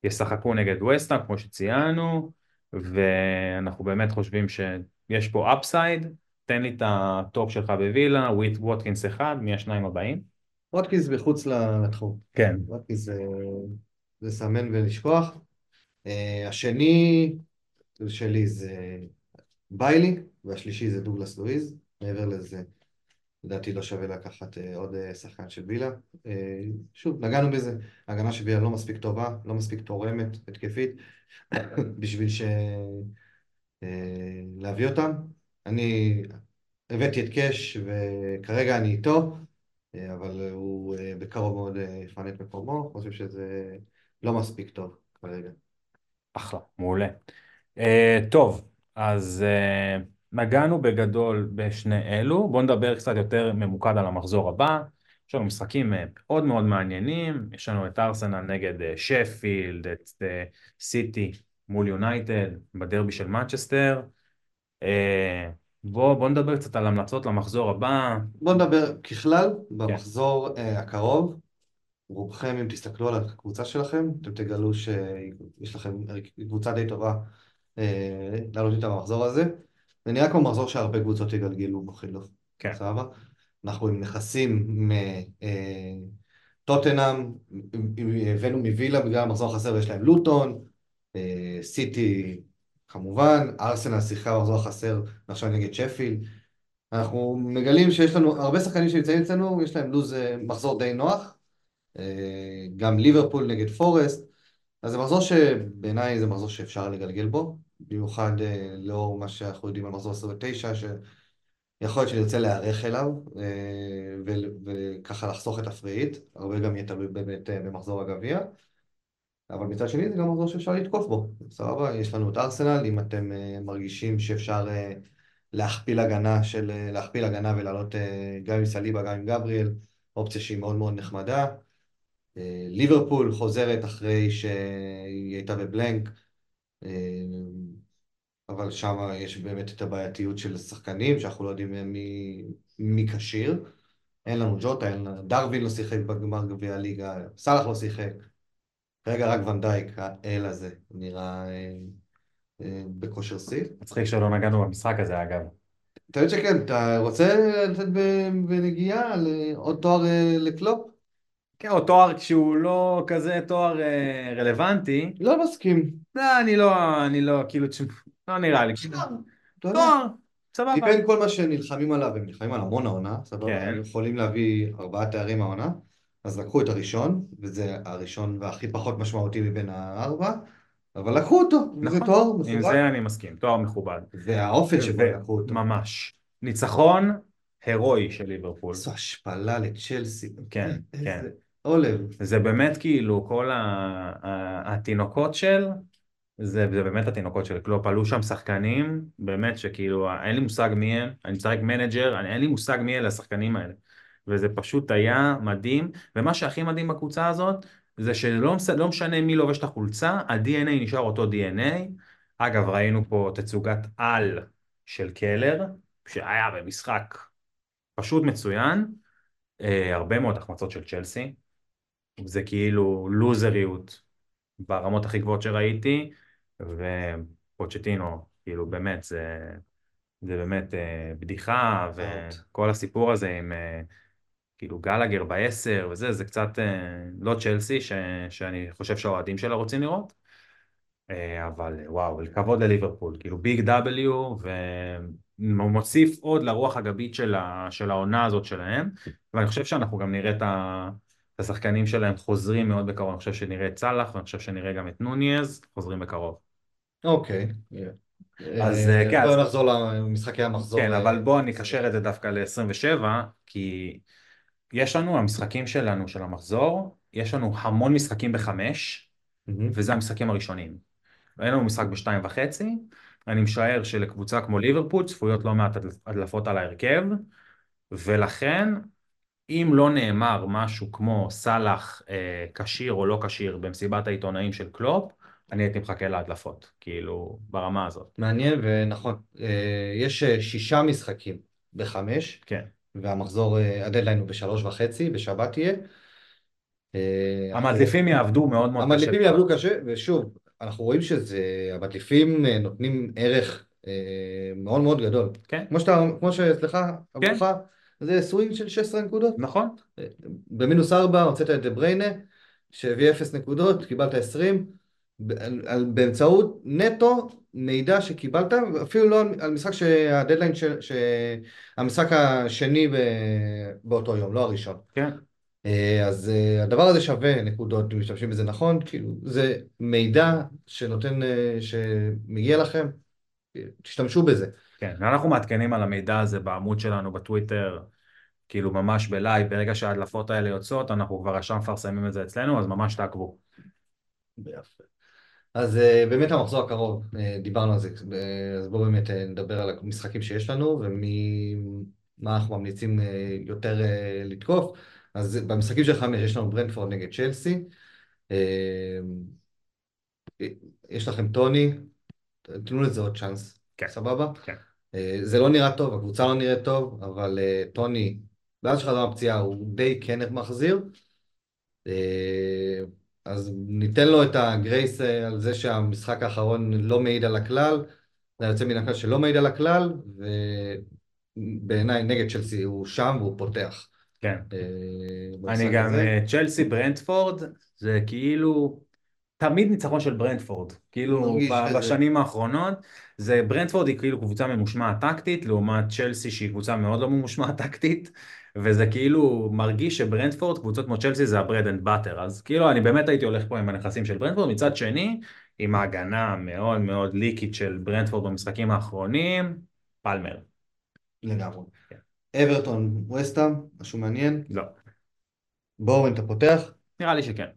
ישחקו נגד ווסטהאם כמו שציינו, ואנחנו באמת חושבים שיש פה upside. תן לי את ה top שלך בווילה, ווט ווטקינס אחד, מי השניים הבאים? ווטקינס מחוץ לתחום. כן. ווטקינס זה לסמן ולשכוח. אה, השני שלי זה ביילי, והשלישי זה דוגלס לואיז. מעבר לזה, לדעתי לא שווה לקחת אה, עוד אה, שחקן של וילה. שוב, נגענו בזה, ההגנה של וילה לא מספיק טובה, לא מספיק תורמת, התקפית, <coughs> בשביל ש... להביא אותם. אני הבאתי את קאש וכרגע אני איתו, אבל הוא בקרוב מאוד יפנה את מקומו, חושב שזה לא מספיק טוב כרגע. אחלה, מעולה. Uh, טוב, אז... Uh... נגענו בגדול בשני אלו, בואו נדבר קצת יותר ממוקד על המחזור הבא. יש לנו משחקים אה, מאוד מאוד מעניינים, יש לנו את ארסנל נגד אה, שפילד, את אה, סיטי מול יונייטד, בדרבי של מצ'סטר. בואו בוא נדבר קצת על המלצות למחזור הבא. בואו נדבר ככלל, במחזור כן. הקרוב, רובכם אם תסתכלו על הקבוצה שלכם, אתם תגלו שיש לכם קבוצה די טובה לעלות איתה במחזור הזה. זה נראה כמו מחזור שהרבה קבוצות יגלגלו בחילוף. כן. סבבה? אנחנו עם נכסים מטוטנאם, הבאנו מווילה בגלל המחזור החסר ויש להם לוטון, אה, סיטי כמובן, ארסנל שיחקה במחזור החסר ועכשיו נגד שפילד. אנחנו מגלים שיש לנו הרבה שחקנים שנמצאים אצלנו, יש להם לו"ז אה, מחזור די נוח. אה, גם ליברפול נגד פורסט. אז זה מחזור שבעיניי זה מחזור שאפשר לגלגל בו. במיוחד אה, לאור מה שאנחנו יודעים על מחזור 29, שיכול להיות שנרצה להיערך אליו וככה לחסוך את הפריעית, הרבה גם יהיה תלוי באמת במחזור הגביע. אבל מצד שני זה גם מחזור שאפשר לתקוף בו. סבבה, יש לנו את ארסנל, אם אתם uh, מרגישים שאפשר uh, להכפיל הגנה של, uh, להכפיל הגנה ולעלות גם עם סליבה, גם עם גבריאל, אופציה שהיא מאוד מאוד נחמדה. ליברפול חוזרת אחרי שהיא הייתה בבלנק, אבל שם יש באמת את הבעייתיות של שחקנים, שאנחנו לא יודעים מי כשיר. אין לנו ג'וטה, אין לנו... דרווין לא שיחק בגמר גביע הליגה, סאלח לא שיחק. כרגע רק ונדייק, האל הזה, נראה אה, אה, בכושר שיא. מצחיק שלא נגענו במשחק הזה אגב. אתה יודע שכן, אתה רוצה לתת בנגיעה על אה, עוד תואר אה, לקלופ? כן, או תואר שהוא לא כזה תואר רלוונטי. לא מסכים. לא, אני לא, אני לא, כאילו, לא נראה לי. תואר, סבבה. מבין כל מה שנלחמים עליו, הם נלחמים על המון העונה, סבבה, כן. הם יכולים להביא ארבעה תארים העונה, אז לקחו את הראשון, וזה הראשון והכי פחות משמעותי מבין הארבע, אבל לקחו אותו, וזה נכון. תואר עם מכובד, זה אני מסכים, תואר מכובד. והאופן שבו לקחו אותו. ממש. ניצחון הירואי של ליברפול. איזו השפלה לצ'לסי. כן, כן. עולה. זה באמת כאילו כל ה- התינוקות של, זה, זה באמת התינוקות של קלופ, עלו שם שחקנים, באמת שכאילו אין לי מושג מי הם, אני משחק manager, אין לי מושג מי אלה השחקנים האלה. וזה פשוט היה מדהים, ומה שהכי מדהים בקבוצה הזאת, זה שלא לא משנה מי לובש את החולצה, ה-DNA נשאר אותו DNA. אגב, ראינו פה תצוגת על של קלר, שהיה במשחק פשוט מצוין, אה, הרבה מאוד החמצות של צ'לסי, זה כאילו לוזריות ברמות הכי גבוהות שראיתי, ופוצ'טינו, כאילו באמת, זה, זה באמת אה, בדיחה. וכל הסיפור הזה עם אה, כאילו גלגר בעשר וזה, זה קצת אה, לא צ'לסי, ש, שאני חושב שהאוהדים שלה רוצים לראות, אה, אבל וואו, כבוד לליברפול, כאילו ביג דאבליו, ומוסיף עוד לרוח הגבית של, ה, של העונה הזאת שלהם, ואני חושב שאנחנו גם נראה את ה... את השחקנים שלהם חוזרים מאוד בקרוב, אני חושב שנראה את סאלח ואני חושב שנראה גם את נוניז חוזרים בקרוב. אוקיי. אז, אה, כן, בואו נחזור למשחקי המחזור. כן, אבל בואו אני אקשר את זה דווקא ל-27, כי יש לנו, המשחקים שלנו של המחזור, יש לנו המון משחקים בחמש, מהמם. וזה המשחקים הראשונים. אין לנו משחק בשתיים וחצי, אני משער שלקבוצה כמו ליברפול צפויות לא מעט הדלפ- הדלפות על ההרכב, ולכן אם לא נאמר משהו כמו סאלח אה, כשיר או לא כשיר במסיבת העיתונאים של קלופ, אני הייתי מחכה להדלפות, כאילו, ברמה הזאת. מעניין ונכון. אה, יש אה, שישה משחקים בחמש, כן. והמחזור, אה, הדדליין הוא בשלוש וחצי, בשבת יהיה. אה, המדליפים יעבדו מאוד מאוד קשה. המדליפים יעבדו קשה, ושוב, אנחנו רואים שזה, המדליפים אה, נותנים ערך אה, מאוד מאוד גדול. כן, כמו שאתה, כמו ש... סליחה, עבורך, זה סווינג של 16 נקודות. נכון, במינוס 4 הוצאת את דה בריינה, שהביא 0 נקודות, קיבלת 20, ב- על, על, באמצעות נטו מידע שקיבלת, אפילו לא על, משחק שהדדליין, של, שהמשחק השני ב, באותו יום, לא הראשון. כן, אה, אז אה, הדבר הזה שווה נקודות, אם משתמשים בזה נכון, כאילו, זה מידע שנותן, אה, שמגיע לכם, תשתמשו בזה. כן. אנחנו מעדכנים על המידע הזה בעמוד שלנו בטוויטר, כאילו ממש בלייב, ברגע שההדלפות האלה יוצאות, אנחנו כבר ישר מפרסמים את זה אצלנו, אז ממש תעקבו. יפה. אז אה, באמת המחזור הקרוב, אה, דיברנו על זה, אה, אז בואו באמת נדבר על המשחקים שיש לנו ומי, מה אנחנו ממליצים יותר לתקוף. אז במשחקים של חמש יש לנו ברנדפורד נגד צ'לסי, יש לכם טוני, תנו לזה עוד צ'אנס, כן. סבבה? כן. זה לא נראה טוב, הקבוצה לא נראית טוב, אבל טוני, מאז שחזר מהפציעה הוא די כן מחזיר. אז ניתן לו את הגרייס אה, על זה שהמשחק האחרון לא מעיד על הכלל, זה יוצא מן הכלל שלא מעיד על הכלל, ובעיניי נגד צ'לסי הוא שם והוא פותח. כן. אה, אני גם, הזה. אה, צ'לסי ברנדפורד, זה כאילו תמיד ניצחון של ברנדפורד, כאילו ב-. בשנים האחרונות, זה ברנדפורד היא כאילו קבוצה ממושמעת טקטית, לעומת צ'לסי שהיא קבוצה מאוד לא ממושמעת טקטית, וזה כאילו מרגיש שברנטפורד, קבוצות כמו צ'לסי זה ה bread and butter, אז כאילו אני באמת הייתי הולך פה עם הנכסים של ברנטפורד, מצד שני, עם ההגנה המאוד מאוד leaky ת של ברנטפורד במשחקים האחרונים, פלמר, לגמרי. כן. אברטון, ווסטהאם, משהו מעניין. לא, באורן, אתה פותח? נראה לי שכן.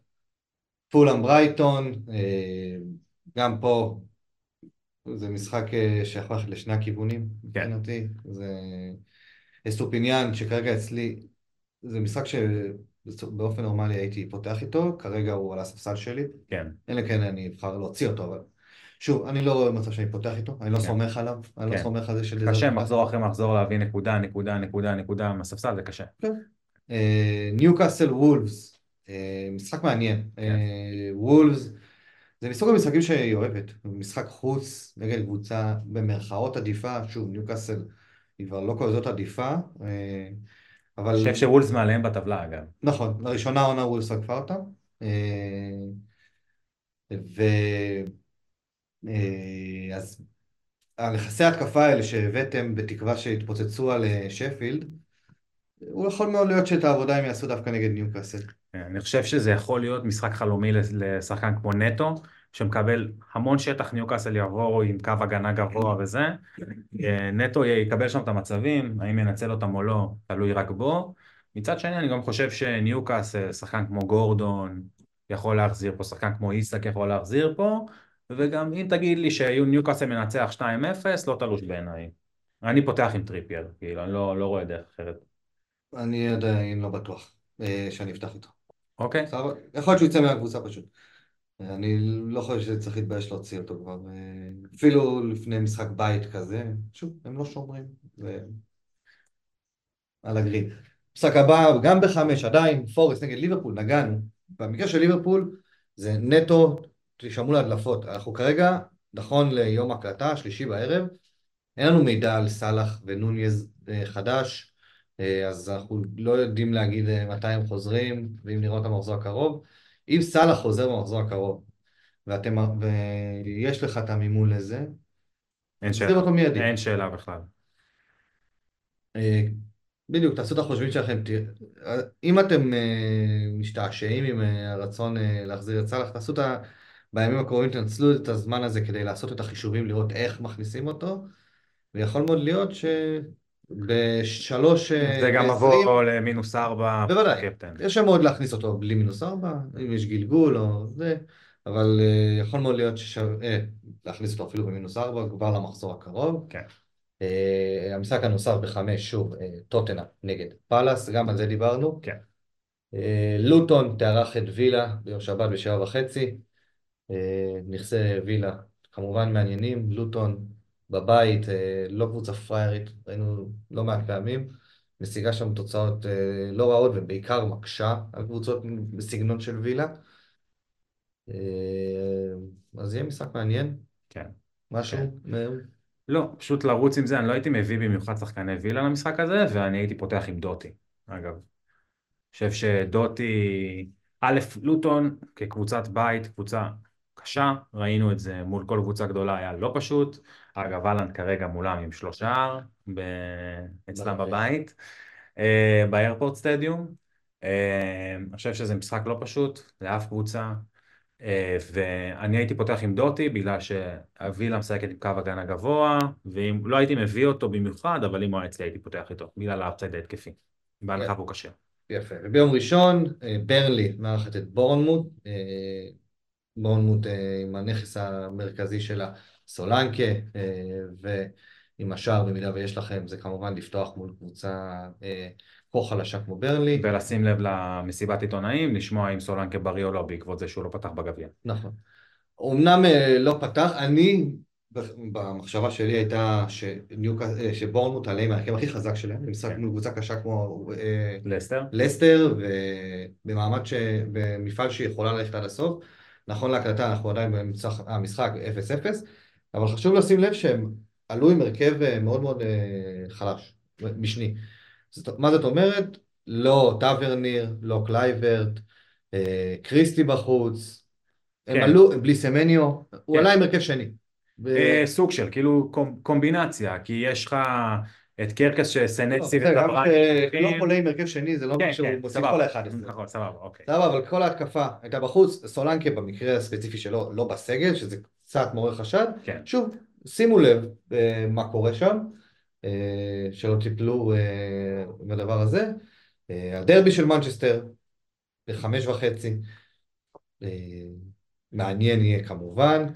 פולאם ברייטון, אה, גם פה זה משחק אה, שיכול ללכת לשני הכיוונים כן. מבחינתי. זה אסטופיניאן שכרגע אצלי, זה משחק שבאופן נורמלי הייתי פותח איתו, כרגע הוא על הספסל שלי. כן. אלא כן אני אבחר להוציא אותו, אבל שוב, אני לא רואה מצב שאני פותח איתו, אני לא כן. סומך עליו, אני לא כן. סומך על זה שזה... קשה מחזור אחרי מחזור להביא נקודה, נקודה, נקודה, נקודה מהספסל, זה קשה. ניוקאסל וולפס, אה, משחק מעניין. כן. וולפס, זה מסוג המשחקים שהיא אוהבת, משחק חוץ נגד קבוצה במרכאות עדיפה, שוב, ניוקאסל היא כבר לא כזאת עדיפה, אה, אבל... אני חושב שוולס מעליהם בטבלה אגב. נכון, לראשונה עונה וולפס עקפה אותם. אה, ו... אה, אז הנכסי ההתקפה האלה שהבאתם בתקווה שיתפוצצו על שפילד, הוא יכול מאוד להיות שאת העבודה הם יעשו דווקא נגד ניוקאסל. אני חושב שזה יכול להיות משחק חלומי לשחקן כמו נטו, שמקבל המון שטח, ניוקאסל יעבור עם קו הגנה גבוה וזה. אה, נטו יקבל שם את המצבים, האם ינצל אותם או לא, תלוי רק בו. מצד שני, אני גם חושב שניוקאסל, שחקן כמו גורדון, יכול להחזיר פה, שחקן כמו איסאק יכול להחזיר פה, וגם אם תגיד לי שניוקאסל מנצח 2-0, לא תלוש בעיניי. אני פותח עם טריפייר, כאילו, אני לא, לא רואה דרך אחרת. אני עדיין לא בטוח אה, שאני אפתח איתו. אוקיי? סבבה? יכול להיות שהוא יצא מהקבוצה פשוט. אני לא חושב שצריך להתבייש להוציא אותו כבר. אה, אפילו לפני משחק בית כזה, שוב, הם לא שומרים. ו... על הגריד. משחק הבא, גם בחמש, עדיין, פורסט נגד ליברפול, נגענו. במקרה של ליברפול, זה נטו, תשמעו להדלפות. אנחנו כרגע, נכון ליום הקלטה, שלישי בערב, אין לנו מידע על סאלח ונוניז אה, חדש, אה, אז אנחנו לא יודעים להגיד מתי הם חוזרים, ואם נראה אותם במחזור הקרוב. אם סאלח חוזר במחזור הקרוב, ואתם, ויש לך את המימון לזה, אין שאלה. אותו מיידי. אין שאלה בכלל. אה, בדיוק, תעשו את החושבים שלכם. אם אתם אה, משתעשעים עם אה, הרצון להחזיר את סאלח, תעשו את ה... בימים הקרובים תנצלו את הזמן הזה כדי לעשות את החישובים, לראות איך מכניסים אותו, ויכול מאוד להיות שבשלוש אה, זה גם מבוא למינוס ארבע, בוודאי, קפטן. יש שם עוד להכניס אותו בלי מינוס ארבע, אם יש גלגול או זה, אבל אה, יכול מאוד להיות ששווה אה, להכניס אותו אפילו במינוס ארבע כבר למחזור הקרוב. כן. המשחק הנוסף בחמש, שוב, טוטנה נגד פאלאס, גם על זה דיברנו. כן. לוטון תארח את וילה ביום שבת בשבע וחצי. נכסי וילה כמובן מעניינים, לוטון בבית, אה, לא קבוצה פריירית, ראינו לא מעט פעמים, משיגה שם תוצאות אה, לא רעות ובעיקר מקשה על קבוצות בסגנון של וילה. אה, אז יהיה משחק מעניין, כן. משהו? כן. לא, פשוט לרוץ עם זה, אני לא הייתי מביא במיוחד שחקני וילה למשחק הזה, ואני הייתי פותח עם דוטי, אגב. חושב שדוטי, א', לוטון כקבוצת בית, קבוצה קשה, ראינו את זה מול כל קבוצה גדולה, היה לא פשוט. אגב, האלנד כרגע מולם עם שלושה ב... אצלם בבית. אה, באיירפורט סטדיום. אה, אני חושב שזה משחק לא פשוט לאף קבוצה. אה, ואני הייתי פותח עם דוהרטי בגלל שהווילה משחקת עם קו הגנה גבוה ואם לא הייתי מביא אותו במיוחד אבל אם הוא היה אצלי הייתי פותח איתו בגלל ה upside ההתקפי בהנחה והוא קשה. יפה. וביום ראשון, ברנלי מארחת את בורנמות', בורנמוט עם הנכס המרכזי שלה, סולנקה, אה, ועם השאר, במידה ויש לכם, זה כמובן לפתוח מול קבוצה אה, כה חלשה כמו ברלי. ולשים לב למסיבת עיתונאים לשמוע אם סולנקה בריא או לא בעקבות זה שהוא לא פתח בגביע. נכון. אמנם אה, לא פתח, אני, במחשבה שלי הייתה אה, שבורנמוט עליהם ההרכב הכי חזק שלהם, במשחק כן. מול קבוצה קשה כמו לסטר? לסטר, ובמעמד ש... במפעל שהיא יכולה ללכת עד הסוף. נכון להקלטה, אנחנו עדיין במשחק המשחק 0-0, אבל חשוב לשים לב שהם עלו עם הרכב אה, מאוד מאוד אה, חלש, משני. זאת, מה זאת אומרת? לא טאברניר, לא קלויברט, אה, קריסטי בחוץ, הם כן. עלו בלי סמניו, הוא כן. עלה עם הרכב שני. ו... סוג של כאילו קומ- קומבינציה כי יש לך את קרקס לא, גם וטברייני שלא עולה עם הרכב שני, זה לא כן, אומר שהוא כן, מוסיף. כל האחד. נכון, סבבה, אוקיי. סבבה, אבל כל ההתקפה הייתה בחוץ, סולנקה במקרה הספציפי שלו לא בסגל, שזה קצת מעורר חשד. כן. שוב, שימו לב אה, מה קורה שם, אה, שלא תיפלו אה, בדבר הזה. אה, הדרבי של מנצ'סטר, בחמש וחצי. אה, מעניין יהיה כמובן,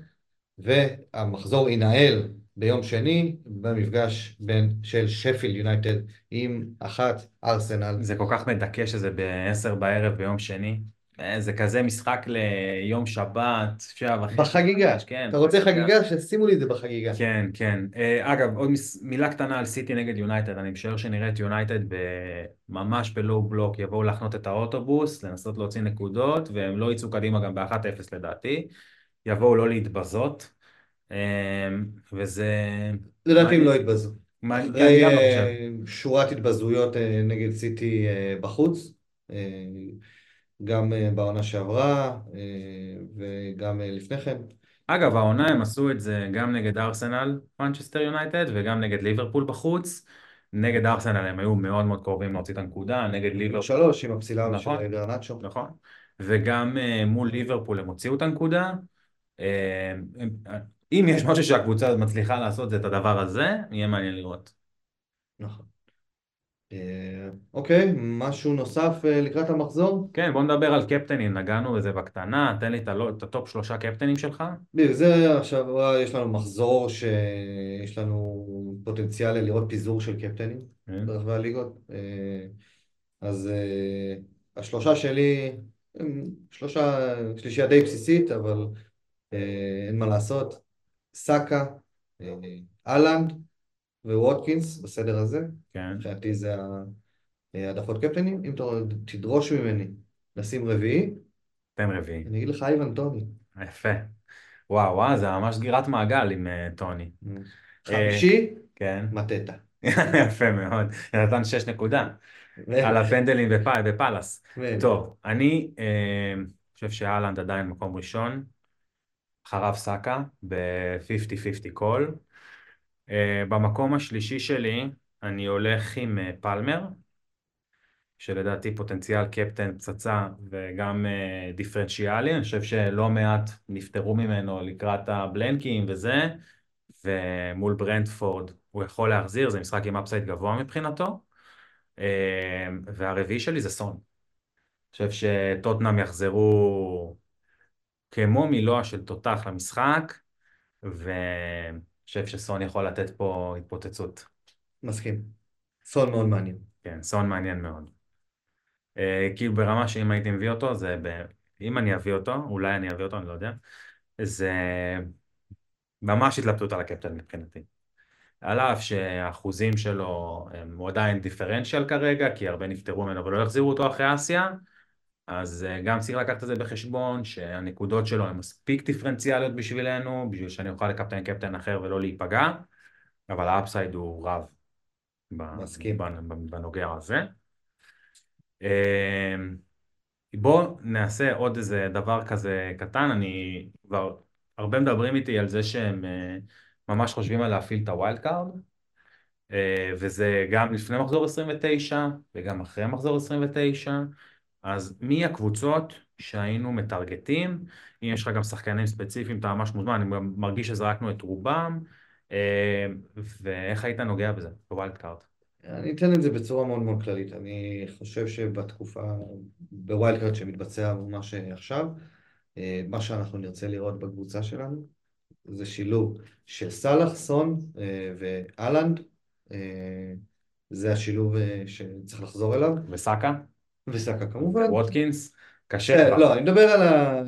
והמחזור ינהל ביום שני במפגש בין של שפילד יונייטד עם אחת ארסנל. זה כל כך מדכא שזה ב-10 בערב ביום שני. אה, זה כזה משחק ליום שבת, שבע וחצי. בחגיגה. כן. אתה רוצה חגיגה? שישימו לי את זה בחגיגה. כן, כן. אה, אגב, עוד מילה קטנה על סיטי נגד יונייטד. אני משער שנראה את יונייטד ממש בלואו בלוק, יבואו להחנות את האוטובוס, לנסות להוציא נקודות, והם לא יצאו קדימה גם ב-1-0 לדעתי. יבואו לא להתבזות. אה, וזה... לדעתי הם לא יתבזו. שורת התבזויות נגד סיטי בחוץ, גם אה, בעונה שעברה אה, וגם אה, לפני כן. אגב, העונה הם עשו את זה גם נגד ארסנל, מנצ'סטר יונייטד, וגם נגד ליברפול בחוץ. נגד ארסנל הם היו מאוד מאוד קרובים להוציא את הנקודה, נגד ליברפול, שלוש עם הפסילה נכון. של גרנצ'ו. נכון, וגם מול ליברפול הם הוציאו את הנקודה. אם יש משהו שהקבוצה מצליחה לעשות זה את הדבר הזה, יהיה מעניין לראות. נכון. אה, אוקיי, משהו נוסף אה, לקראת המחזור? כן, בוא נדבר על קפטנים, נגענו בזה בקטנה, תן לי את, הטופ שלושה קפטנים שלך. זה עכשיו אה, יש לנו מחזור שיש לנו פוטנציאל לראות פיזור של קפטנים כן. ברחבי הליגות. אז השלושה שלי שלושה, שלישייה די בסיסית, אבל אין מה לעשות. סאקה, אה, אהלנד וווטקינס בסדר הזה. כן, מבחינתי זה העדפות קפטנים. אם אתה תדרוש ממני לשים רביעי, תן רביעי. אני אגיד לך אייבן טוני. יפה. וואו, וואו, זה ממש סגירת מעגל עם uh, טוני. חמישי, כן. <laughs> מטטה. יפה מאוד. נתן שש נקודה. על הפנדלים בפ- בפאלאס. טוב, אני אה, חושב שהאלנד עדיין מקום ראשון, אחריו סאקה ב-50-50 call. אה, במקום השלישי שלי אני הולך עם אה, פלמר, שלדעתי פוטנציאל קפטן פצצה וגם אה, דיפרנציאלי, אני חושב שלא מעט נפטרו ממנו לקראת ה blank ים וזה, ומול ברנטפורד הוא יכול להחזיר, זה משחק עם upside גבוה מבחינתו. והרביעי שלי זה סון. אני חושב שטוטנאם יחזרו כמו מילוע של תותח למשחק, ואני חושב שסון יכול לתת פה התפוצצות. מסכים. סון מאוד מעניין. כן, סון מעניין מאוד. אה, כאילו ברמה שאם הייתי מביא אותו, זה ב... אם אני אביא אותו, אולי אני אביא אותו, אני לא יודע, זה ממש התלבטות על הקפטן מבחינתי. על אף שהאחוזים שלו, הם- הוא עדיין דיפרנציאל כרגע, כי הרבה נפטרו ממנו ולא יחזירו אותו אחרי אסיה, אז אה, גם צריך לקחת את זה בחשבון, שהנקודות שלו הן מספיק דיפרנציאליות בשבילנו, בשביל שאני אוכל לקפטן קפטן אחר ולא להיפגע, אבל האפסייד הוא רב מסכים. בנוגע הזה. אה, בואו נעשה עוד איזה דבר כזה קטן, אני כבר, הרבה מדברים איתי על זה שהם אה, ממש חושבים על להפעיל את ה wild card, אה, וזה גם לפני מחזור 29 וגם אחרי מחזור 29, אז מי הקבוצות שהיינו מטרגטים, אם יש לך גם שחקנים ספציפיים אתה ממש מוזמן, אני גם מרגיש שזרקנו את רובם, אה, ואיך היית נוגע בזה, ב wild card? אני אתן את זה בצורה מאוד מאוד כללית. אני חושב שבתקופה, ב wild card שמתבצע ממש עכשיו, אה, מה שאנחנו נרצה לראות בקבוצה שלנו זה שילוב של סאלח, סון אה, והאלנד. זה השילוב שצריך לחזור אליו. וסאקה? וסאקה כמובן. ווטקינס? קשה אה, לך. לא, אני מדבר על ה...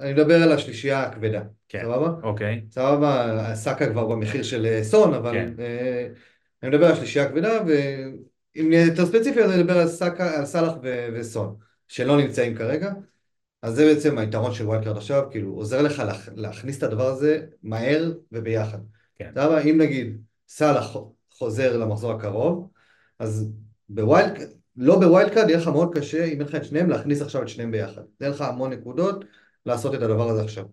אני מדבר על השלישייה הכבדה. כן. סבבה? אוקיי, סבבה, סאקה כבר במחיר של אה, סון, אבל כן. אה, אני מדבר על השלישייה הכבדה, ואם נהיה יותר ספציפי, אז אני מדבר על סאקה, על סאלח ו- וסון, שלא נמצאים כרגע. אז זה בעצם היתרון של wild card עכשיו, כאילו עוזר לך להכ- להכניס את הדבר הזה מהר וביחד. כן. סבבה? אם נגיד סאלח חוזר למחזור הקרוב, אז ב wild, לא ב wild card יהיה לך מאוד קשה, אם אין לך את שניהם, להכניס עכשיו את שניהם ביחד. זה לך המון נקודות לעשות את הדבר הזה עכשיו.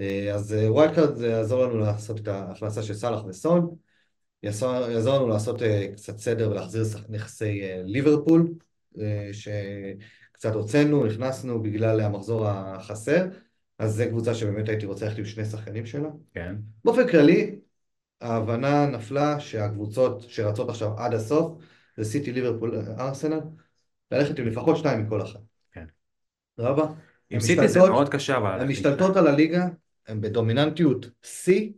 אה, אז wild card זה יעזור לנו לעשות את ההכנסה של סאלח וסון, יעזור, יעזור לנו לעשות אה, קצת סדר ולהחזיר נכסי אה, ליברפול, אה, שקצת הוצאנו, נכנסנו בגלל המחזור החסר, אז זו קבוצה שבאמת הייתי רוצה ללכת עם שני שחקנים שלה. כן, באופן כללי, ההבנה נפלה שהקבוצות שרצות עכשיו עד הסוף זה סיטי, ליברפול, ארסנל, ללכת עם לפחות שתיים מכל אחת. כן. סבבה? עם סיטי זה מאוד קשה, אבל הן. משתלטות על הליגה, הן בדומיננטיות שיא,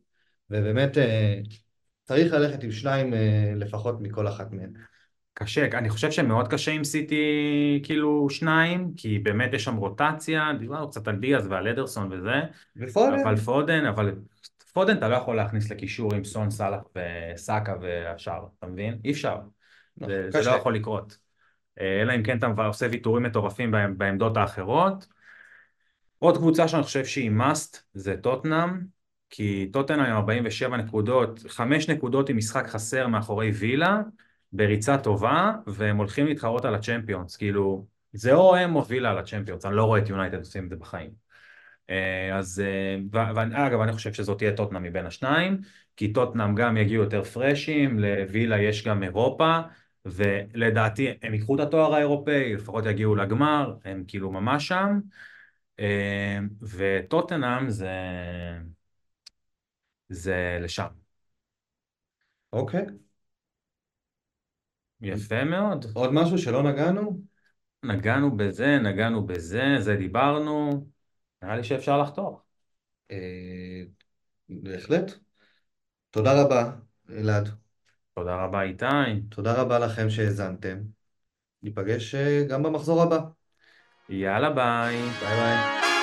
ובאמת אה, צריך ללכת עם שניים אה, לפחות מכל אחת מהן. קשה, אני חושב שמאוד קשה עם סיטי כאילו שניים, כי באמת יש שם רוטציה, דיברנו קצת על דיאז ועל אדרסון וזה, ופודן, אבל פודן, אבל פודן אתה לא יכול להכניס לקישור עם סון סאלח וסאקה והשאר, אתה מבין? אי אפשר, זה, זה לא. יכול לקרות. אה, אלא אם כן אתה עושה ויתורים מטורפים בעמ- בעמדות האחרות. עוד קבוצה שאני חושב שהיא must זה טוטנאם, כי טוטנאם עם 47 נקודות, 5 נקודות עם משחק חסר מאחורי וילה, בריצה טובה, והם הולכים להתחרות על הצ'מפיונס, כאילו, זה או הם או וילה על הצ'מפיונס, אני לא רואה את יונייטד עושים את זה בחיים. אה, אז, ואגב, אני חושב שזאת תהיה טוטנאם מבין השניים, כי טוטנאם גם יגיעו יותר פרשים, לווילה יש גם אירופה, ולדעתי הם ייקחו את התואר האירופאי, לפחות יגיעו לגמר, הם כאילו ממש שם. אה, וטוטנאם זה, זה לשם. אוקיי. יפה מאוד. עוד משהו שלא נגענו? נגענו בזה, נגענו בזה, זה דיברנו. נראה לי שאפשר לחתוך. אה, בהחלט. תודה רבה, אלעד. תודה רבה איתי. תודה רבה לכם שהאזנתם. ניפגש אה, גם במחזור הבא. יאללה ביי. ביי ביי.